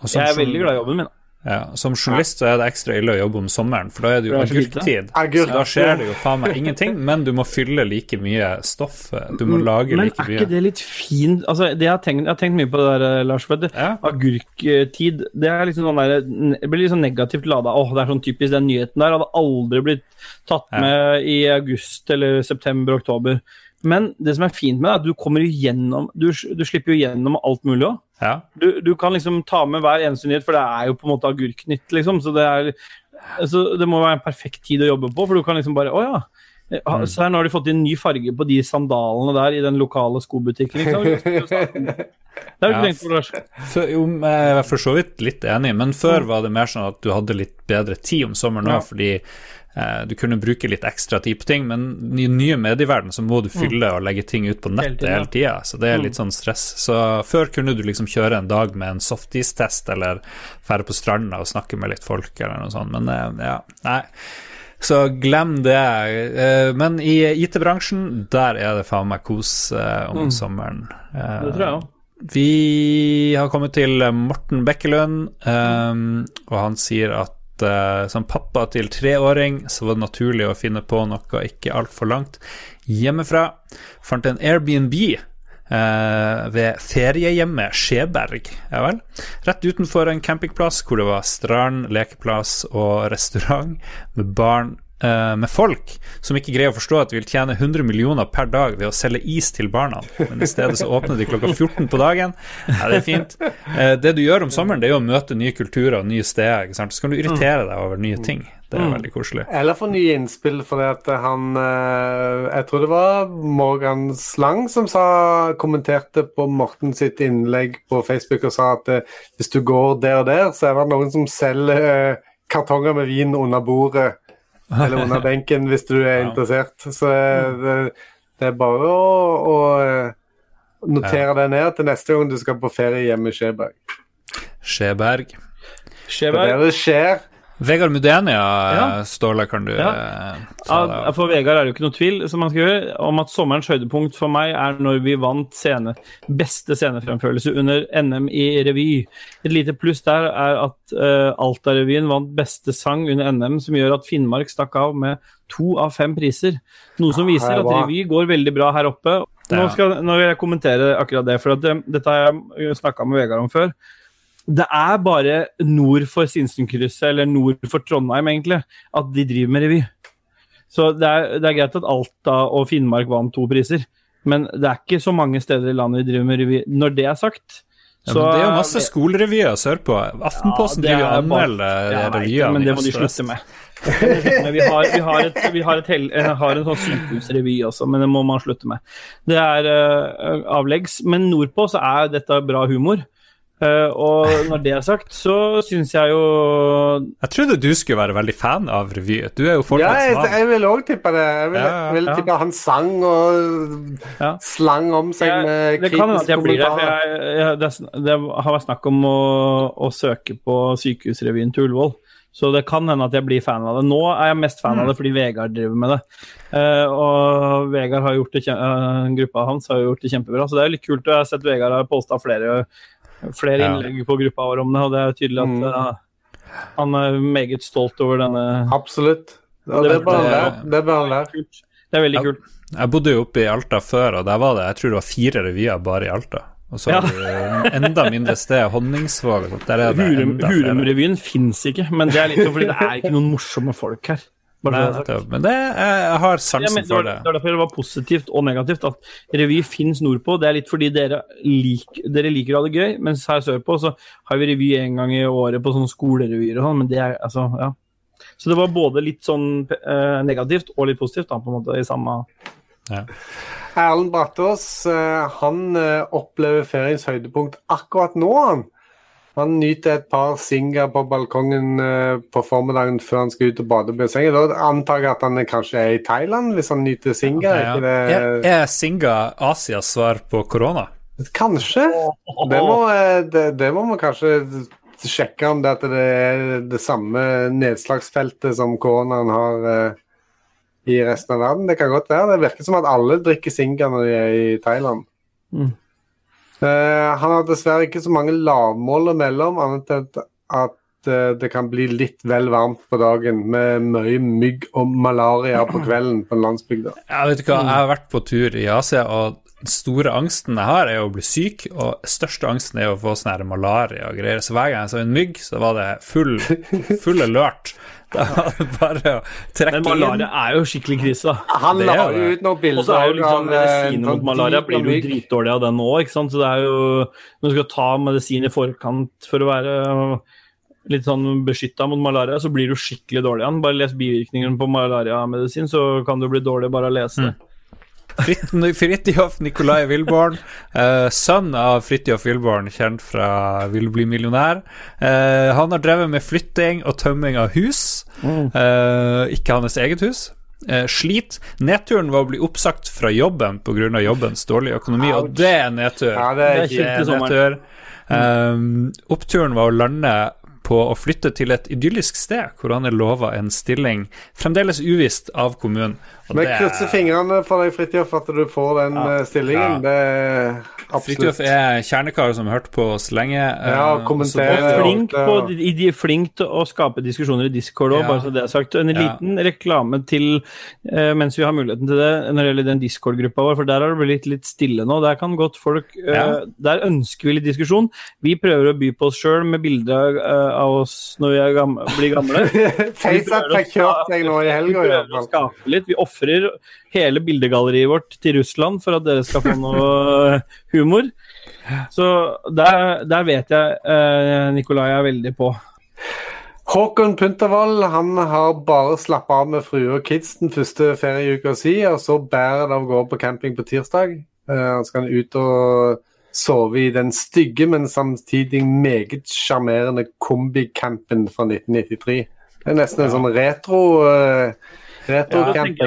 sånn, jeg er veldig glad i jobben min. da. Ja, Som journalist så er det ekstra ille å jobbe om sommeren, for da er det jo er agurktid. Agurk. Da skjer det jo faen meg ingenting, men du må fylle like mye stoff. Du må lage Men like er mye. ikke det litt fint altså, det jeg, har tenkt, jeg har tenkt mye på det der, eh, Lars. For Ja. Agurktid det er liksom sånn der, det blir sånn negativt lada. Åh, det er sånn typisk den nyheten der. Hadde aldri blitt tatt Ja. med i august eller september-oktober. Men det som er fint med det, er at du kommer igjennom Du, du slipper jo gjennom alt mulig òg. Ja. Du, du kan liksom ta med hver eneste nyhet, for det er jo på en måte agurknytt, liksom. Så det er så Det må være en perfekt tid å jobbe på, for du kan liksom bare Å ja. Ja, Så her, nå har de fått inn ny farge på de sandalene der i den lokale skobutikken. Ikke sant? Det har du ikke tenkt på, Lars. Jo, jeg er for så vidt litt enig, men før var det mer sånn at du hadde litt bedre tid om sommeren Ja. fordi du kunne bruke litt ekstra tid på ting, men i den nye medieverden så må du fylle og legge ting ut på nettet hele tida, så det er litt sånn stress. Så før kunne du liksom kjøre en dag med en softis-test, eller fære på stranda og snakke med litt folk, eller noe sånt, men eh, ja, nei. Så glem det. Eh, Men i IT-bransjen, der er det faen meg kos om om sommeren. Eh, Det tror jeg òg. vi har kommet til Morten Bekkelund, og han sier at eh, som pappa til treåring, så var det naturlig å finne på noe ikke altfor langt hjemmefra. Fant en Airbnb Uh, ved feriehjemmet Skjeberg, ja vel. Rett utenfor en campingplass hvor det var strand, lekeplass og restaurant med barn med folk som ikke greier å forstå at de vil tjene 100 millioner per dag ved å selge is til barna, men i stedet så åpner de klokka 14 på dagen. Ja, det er fint. Eh, det du gjør om sommeren, det er jo å møte nye kulturer og nye steder. Så kan du irritere deg over nye ting. Det er veldig koselig. Eller få nye innspill, fordi at han eh, Jeg tror det var Morgan Slang som sa, kommenterte på Morten sitt innlegg på Facebook og sa at eh, hvis du går der og der, så er det noen som selger eh, kartonger med vin under bordet eller under benken hvis du er interessert. Så eh, det, det er bare å, å eh, notere det ned til neste gang du skal på ferie hjemme i Skjeberg. Skjeberg. Det Skjeberg. er det skjer. Vegard Mudenia, Ja. Ståle, kan du Ja. eh, ta det. Ja, for Vegard er det jo ikke noe tvil som man skal gjøre, om at sommerens høydepunkt for meg er når vi vant scene, beste scenefremførelse under NM i revy. Et lite pluss der er at uh, Alta-revyen vant beste sang under NM, som gjør at Finnmark stakk av med to av fem priser. Noe som viser er at revy går veldig bra her oppe. Nå, skal, nå vil jeg kommentere akkurat det, for at, eh, dette har jeg snakka med Vegard om før. Det er bare nord for Sinsenkrysset, eller nord for Trondheim, egentlig, at de driver med revy. Så det er, det er greit at Alta og Finnmark vant to priser, men det er ikke så mange steder i landet de driver med revy. Når det er sagt, Ja, men det er jo masse skolerevyer sørpå. Aftenposten Ja, driver er og anmelder revyene. Men det må de slutte med. Vi har, vi har, et, vi har, et eh, har en sånn sykehusrevy også, men det må man slutte med. Det er uh, avleggs, men nordpå så er dette bra humor. Eh, og når det er sagt, så syns jeg jo Jeg trodde du skulle være veldig fan av revy. Du er jo Ja, jeg, jeg vil òg tippe det. Jeg vil, Ja, vil ja. tippe han sang og Ja. slang om seg jeg, med kritiske blir det. Jeg, det, det har vært snakk om å, å søke på Sykehusrevyen til Ullevål. Så det kan hende at jeg blir fan av det. Nå er jeg mest fan av det fordi Vegard driver med det. Uh, og Vegard har gjort det uh, eh, gruppa hans har gjort det kjempebra. Så det er litt kult. og Jeg har sett Vegard har posta flere, flere Ja. innlegg på gruppa vår om det, og det er tydelig at Mm. uh, han er meget stolt over denne Absolutt. Ja, Det- det bør han det- være. Det er veldig kult. Jeg bodde jo oppe i Alta før, og der var det jeg tror det var fire revyer bare i Alta. Og så Ja. enda mindre sted, Honningsvåg og sånt. Det Hurum-revyen. Fins ikke, men det er litt sånn fordi det er ikke noen morsomme folk her. Bare Nei, det er. Men det, jeg, jeg har Ja, sansen men det, for det. det var derfor det var positivt og negativt at revy fins nordpå. Det er litt fordi dere, lik, dere liker å ha det gøy, mens her sørpå så har vi revy en gang i året på sånne skolerevyer og sånn, men det er altså, ja. Så det var både litt sånn eh, negativt og litt positivt, da, på en måte, i samme Erlend Brattås eh, han eh, opplever feriens høydepunkt akkurat nå. Han Han nyter et par singer på balkongen eh, på formiddagen før han skal ut og bade på sengen. Da antar jeg at han kanskje er i Thailand hvis han nyter singer. Ja. Ikke? Er, er Singa Asias svar på korona? Kanskje. Det må, eh, det, det må man kanskje sjekke om det, at det er det samme nedslagsfeltet som koronaen har eh, i resten av verden. Det kan godt være. Det virker som at alle drikker Singa når de er i Thailand. Mm. Eh, han har dessverre ikke så mange lavmål imellom, annet enn at uh, det kan bli litt vel varmt på dagen med mye mygg og malaria på kvelden på landsbygda. Jeg vet hva, jeg har vært på tur i Asia, og store angsten jeg har, er å bli syk, og største angsten er å få sånn her malaria og greier. Så hver gang jeg så en mygg, så var det full, full alert. Da var det bare å trekke inn. Men malaria er jo skikkelig krise, da. Han la jo ut noen bilder Og så er jo liksom eh, medisiner mot sånn malaria blir du jo dritdårlig av den òg, ikke sant. Så det er jo Når du skal ta medisin i forkant for å være litt sånn beskytta mot malaria, så blir du skikkelig dårlig av den. Bare les bivirkningene på malariamedisin, så kan du bli dårlig bare av å lese det. Frit- Fridtjof Nikolai Wilborn, uh, sønn av Fridtjof Wilborn, kjent fra Vil bli millionær. Uh, han har drevet med flytting og tømming av hus, uh, ikke hans eget hus. Slit. Nedturen var å bli oppsagt fra jobben pga. jobbens dårlige økonomi, og det er nedtur. Ja, det er Det er nedtur. Um, oppturen var å lande på å flytte til et idyllisk sted hvor han er lova en stilling, fremdeles uvisst av kommunen. Vi er- krysser fingrene for deg, Fridtjof, at du får den ja, stillingen. Ja. Det er Fridtjof er kjernekar som har hørt på oss lenge. Ja, eh, kommenterer. og Ja, Flink, på, i- de flink til å skape diskusjoner i Discord òg, Ja. bare så det er sagt. En Ja. liten reklame til, eh, mens vi har muligheten til det, når det gjelder den Discord-gruppa vår, for der har det blitt litt stille nå. Der kan godt folk eh, Ja. Der ønsker vi litt diskusjon. Vi prøver å by på oss sjøl med bilder eh, av oss når vi er gamle, blir gamle. FaceApp fikk kjørt seg nå i Vi helga, prøver å skape litt. Vi ofrer hele bildegalleriet vårt til Russland for at dere skal få noe eh, humor. Så der, der vet jeg eh, Nikolai er veldig på. Håkon Puntervold han har bare slappa av med frue og kids den første ferieuka si, og så bærer det av gårde på camping på tirsdag. Eh, Han skal ut og sove i den stygge, men samtidig meget sjarmerende kombicampen fra 1993. Det er nesten en sånn retro uh, Ja,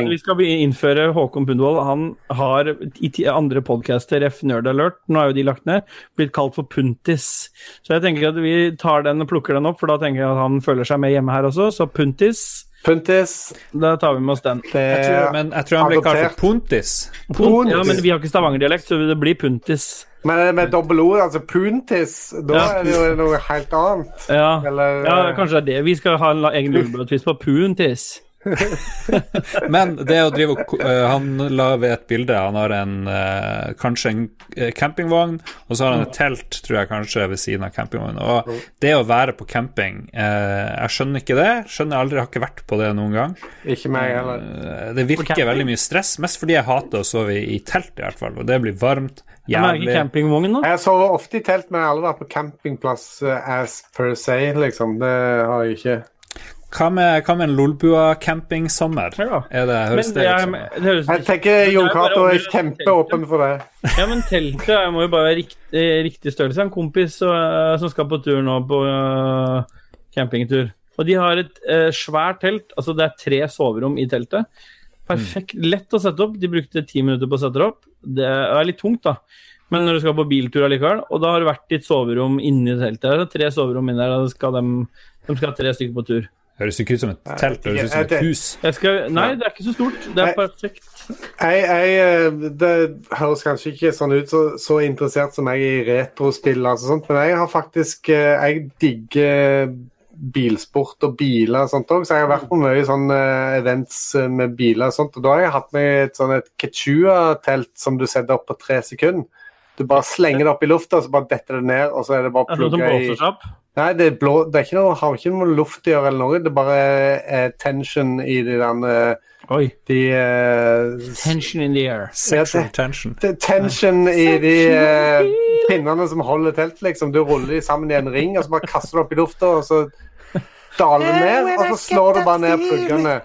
vi skal innføre Håkon Pundvold. Han har i andre podcaster, F Nerd Alert, nå er jo de lagt ned, blitt kalt for Puntis. Så jeg tenker at vi tar den og plukker den opp, for da tenker jeg at han føler seg med hjemme her også. Så Puntis, Puntis. da tar vi med oss den. Det Jeg tror, men jeg tror han blir kalt for Puntis. Puntis. ja, men vi har ikke stavangerdialekt, så det blir Puntis. Men med dobbel O, altså puntis, da Ja. er det jo noe helt annet. Ja, Eller, ja kanskje det er det. Vi skal ha en egen lullebrødtvist på Puntis. Men det å drive og eh, Han la ved et bilde. Han har en eh, kanskje en eh, campingvogn, og så har han et telt, tror jeg kanskje, ved siden av campingvognen. Og det å være på camping eh, Jeg skjønner ikke det. Skjønner aldri, har ikke vært på det noen gang. Ikke meg heller. Det virker veldig mye stress, mest fordi jeg hater å sove i, i telt, i hvert fall. Og det blir varmt, jævlig. Jeg sover ofte i telt, men jeg har aldri vært på campingplass as per se, liksom. Det har jeg ikke. Hva med, hva med en Lolbua campingsommer? Ja. Er det, høres Men det er, det høres Jeg tenker er Jon Cato er kjempeåpen for det. Ja, men teltet må jo bare være riktig, riktig størrelse. En kompis uh, som skal på tur nå, på uh, campingtur. Og de har et uh, svært telt. Altså det er tre soverom i teltet. Perfekt. Lett å sette opp. De brukte ti minutter på å sette det opp. Det er litt tungt, da. Men når du skal på biltur allikevel, og da har det vært ditt soverom inni teltet. Det er tre soverom inni der, og da skal de, de skal ha tre stykker på tur. Høres ikke ut som et telt, høres ut som et hus. Jeg skal, nei, det er ikke så stort. Det er perfekt. Jeg, jeg, eh, det høres kanskje ikke sånn ut, så, så interessert som jeg er i retrospill, altså sånt, men jeg har faktisk eh, Jeg digger bilsport og biler og sånt òg, så jeg har vært på mye events eh, med biler og sånt. Og da har jeg hatt med et sånn et Quechua-telt som du setter opp på tre sekunder. Du bare slenger det opp i lufta, så bare detter det ned, og så er det bare plugga i. Nei, det, er blå, det er ikke noe, har ikke noe luft å gjøre eller noe. Det er bare er tension i de der eh, Oi. De uh, Tension in the air. Sexual tension. det tension i de uh, pinnene som holder teltet, liksom. Du ruller de sammen i en ring, og så bare kaster du opp i lufta, og så daler det ned, og så slår du bare ned pluggene.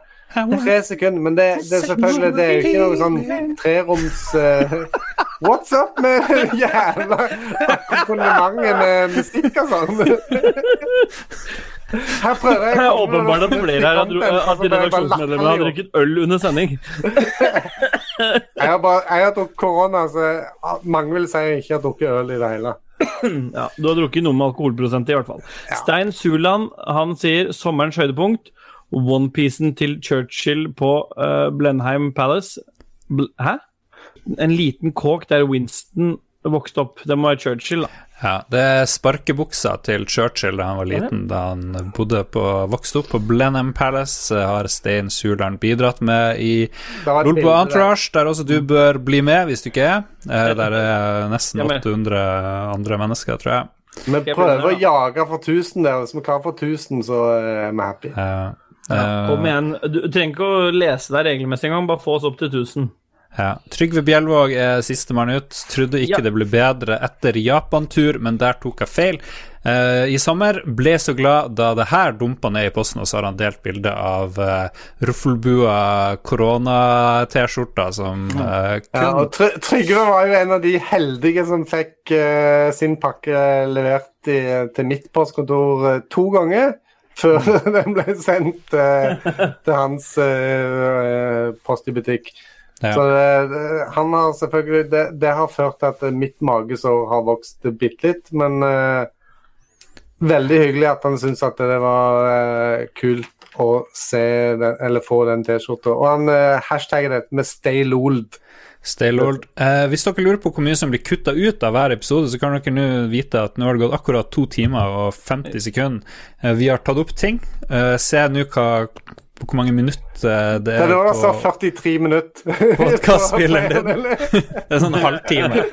Tre sekunder. Men det, det er selvfølgelig det er jo ikke noe sånn treroms eh, What's up med jævla akkompagnementet med musikk og sånn? Her prøver jeg Det er åpenbart at det blir her at bare redaksjonsmedlemmene har drukket øl under sending. Jeg har, bare, jeg har drukket korona, så mange vil si jeg ikke har drukket øl i det hele. Ja, Du har drukket noe med alkoholprosent i hvert fall. Stein Suland han sier sommerens høydepunkt. Onepiecen til Churchill på uh, Blenheim Palace. Bl Hæ? En liten kåk der Winston vokste opp. Det må være Churchill, da. Ja, det er sparkebuksa til Churchill da han var liten, da han bodde på, vokste opp på Blenheim Palace, eh, har Stein Surland bidratt med i Lolbo. Entourage, der også du bør bli med hvis du ikke er. Eh, Der er nesten Jeg er med. 800 andre mennesker, tror jeg. Vi prøver å jage for 1000 der. Hvis vi klarer for 1000, så er vi happy. Ja. Ja, eh, Kom igjen. Du trenger ikke å lese deg regelmessig engang, bare få oss opp til 1000. Ja. Trygve Bjelvåg er sistemann ut. Trodde ikke Ja. det ble bedre etter Japan-tur, men der tok jeg feil. Uh, I sommer ble så glad da det her dumpa ned i posten, og så har han delt bilde av uh, Ruffelbua korona-T-skjorta som uh, kun Ja, og Try- Trygve var jo en av de heldige som fikk uh, sin pakke levert i, til mitt postkontor to ganger. Før den ble sendt til hans post i butikk. Ja. Så det, det- han har selvfølgelig det, det har ført til at eh, mitt magesår har vokst bitte litt, men uh, veldig hyggelig at han syntes at det var uh, kult å se den, eller få den T-skjorta. Og han uh, hashtagger det med 'stay lold'. Stay Old Eh, hvis dere lurer på hvor mye som blir kutta ut av hver episode, så kan dere nå vite at nå har det gått akkurat to timer og 50 sekunder. Eh, vi har tatt opp ting. Eh, se nå hva hvor mange minutter det Det er er var altså 43 minutter. Podcastspilleren din. Det er sånn halvtime.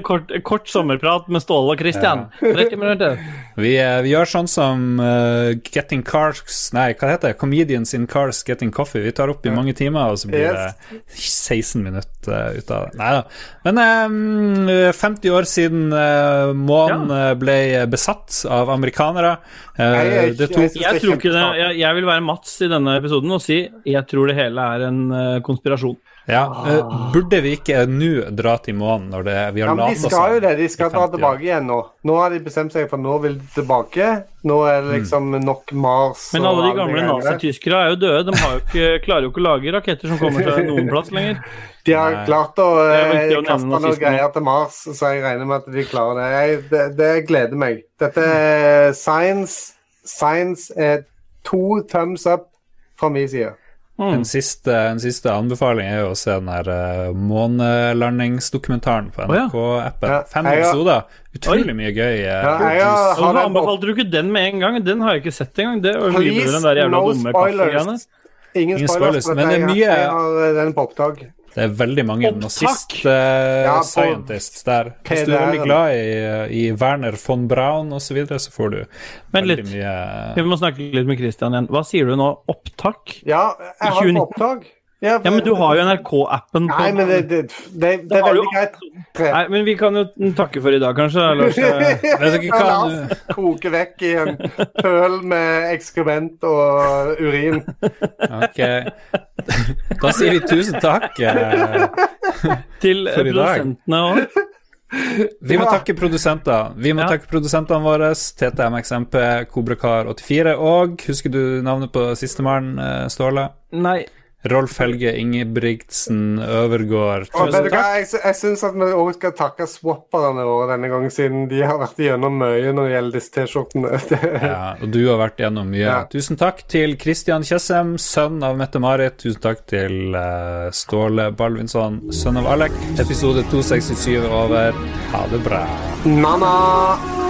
Kort, kort sommerprat med Ståle og Christian. 30 minutter. Vi, eh, vi gjør sånn som uh, Getting Cars Nei, hva heter det? Comedians in Cars Getting Coffee. Vi tar opp i mange timer, og så blir det 16 minutter eh, ut av det. Nei da. Men um, 50 år siden uh, månen ble besatt av amerikanere. Uh, det tok Jeg tror ikke det. Jeg, jeg vil være Mats i denne episoden og si jeg tror det hele er en eh, konspirasjon. ja, eh, Burde vi ikke nå dra til månen når det, vi har Ja, men de skal jo det. De skal dra tilbake igjen nå. Nå har de bestemt seg for nå vil de tilbake. Nå er det liksom nok Mars Men alle de gamle nazityskere er jo døde. De har jo ikke, klarer jo ikke å lage raketter som kommer til noen plass lenger. De har Nei. klart å eh, kaste noen greier til Mars, så jeg regner med at de klarer det. Jeg, det, det gleder meg. Dette er science. Science er to thumbs up fra min side. En siste, en siste anbefaling er jo å se den der uh, månelandingsdokumentaren på. NRK-appen. Ja, Fem jeg episoder. Utrolig mye gøy. eh, Ja, jeg har, har Hvorfor anbefalte du ikke den med en gang? Den har jeg ikke sett engang. Det er mye bedre enn den der jævla no dumme kaffegreiene. spoilers. Ingen, Ingen spoilers, men det er Jeg- mye- Jeg har eh, den på opptak. Det er veldig mange nazist-scientists der. Hvis du er veldig glad i, i Werner von Braun osv., så, videre, så får du Men veldig litt. mye Vi må snakke litt med Christian igjen. Hva sier du nå? Opptak? Ja, jeg har den 2019. på opptak. Ja, Ja, men du har jo NRK-appen på Nei, men det, det, det, det er veldig greit. Nei, men vi kan jo takke for i dag, kanskje. Lars. Vet La du- oss koke vekk i en pøl med ekskrement og urin. Ok. Da sier vi tusen takk. eh, Til For i dag. produsentene òg. Vi må takke produsenter. Vi må Ja. takke produsentene våre. TTMXMP, Kobrakar84 og Husker du navnet på sistemann, eh, Ståle? Nei. Rolf Helge Ingebrigtsen Øvergård. Og Tusen takk. Jeg, jeg syns at vi òg skal takke swapperne våre denne gangen, siden de har vært igjennom mye når det gjelder disse T-skjortene. Ja, og du har vært gjennom mye. Ja. Tusen takk til Christian Tjessem, sønn av Mette-Marit. Tusen takk til uh, Ståle Balvinsson, sønn av Alek. Episode 267 er over. Ha det bra. Na-na!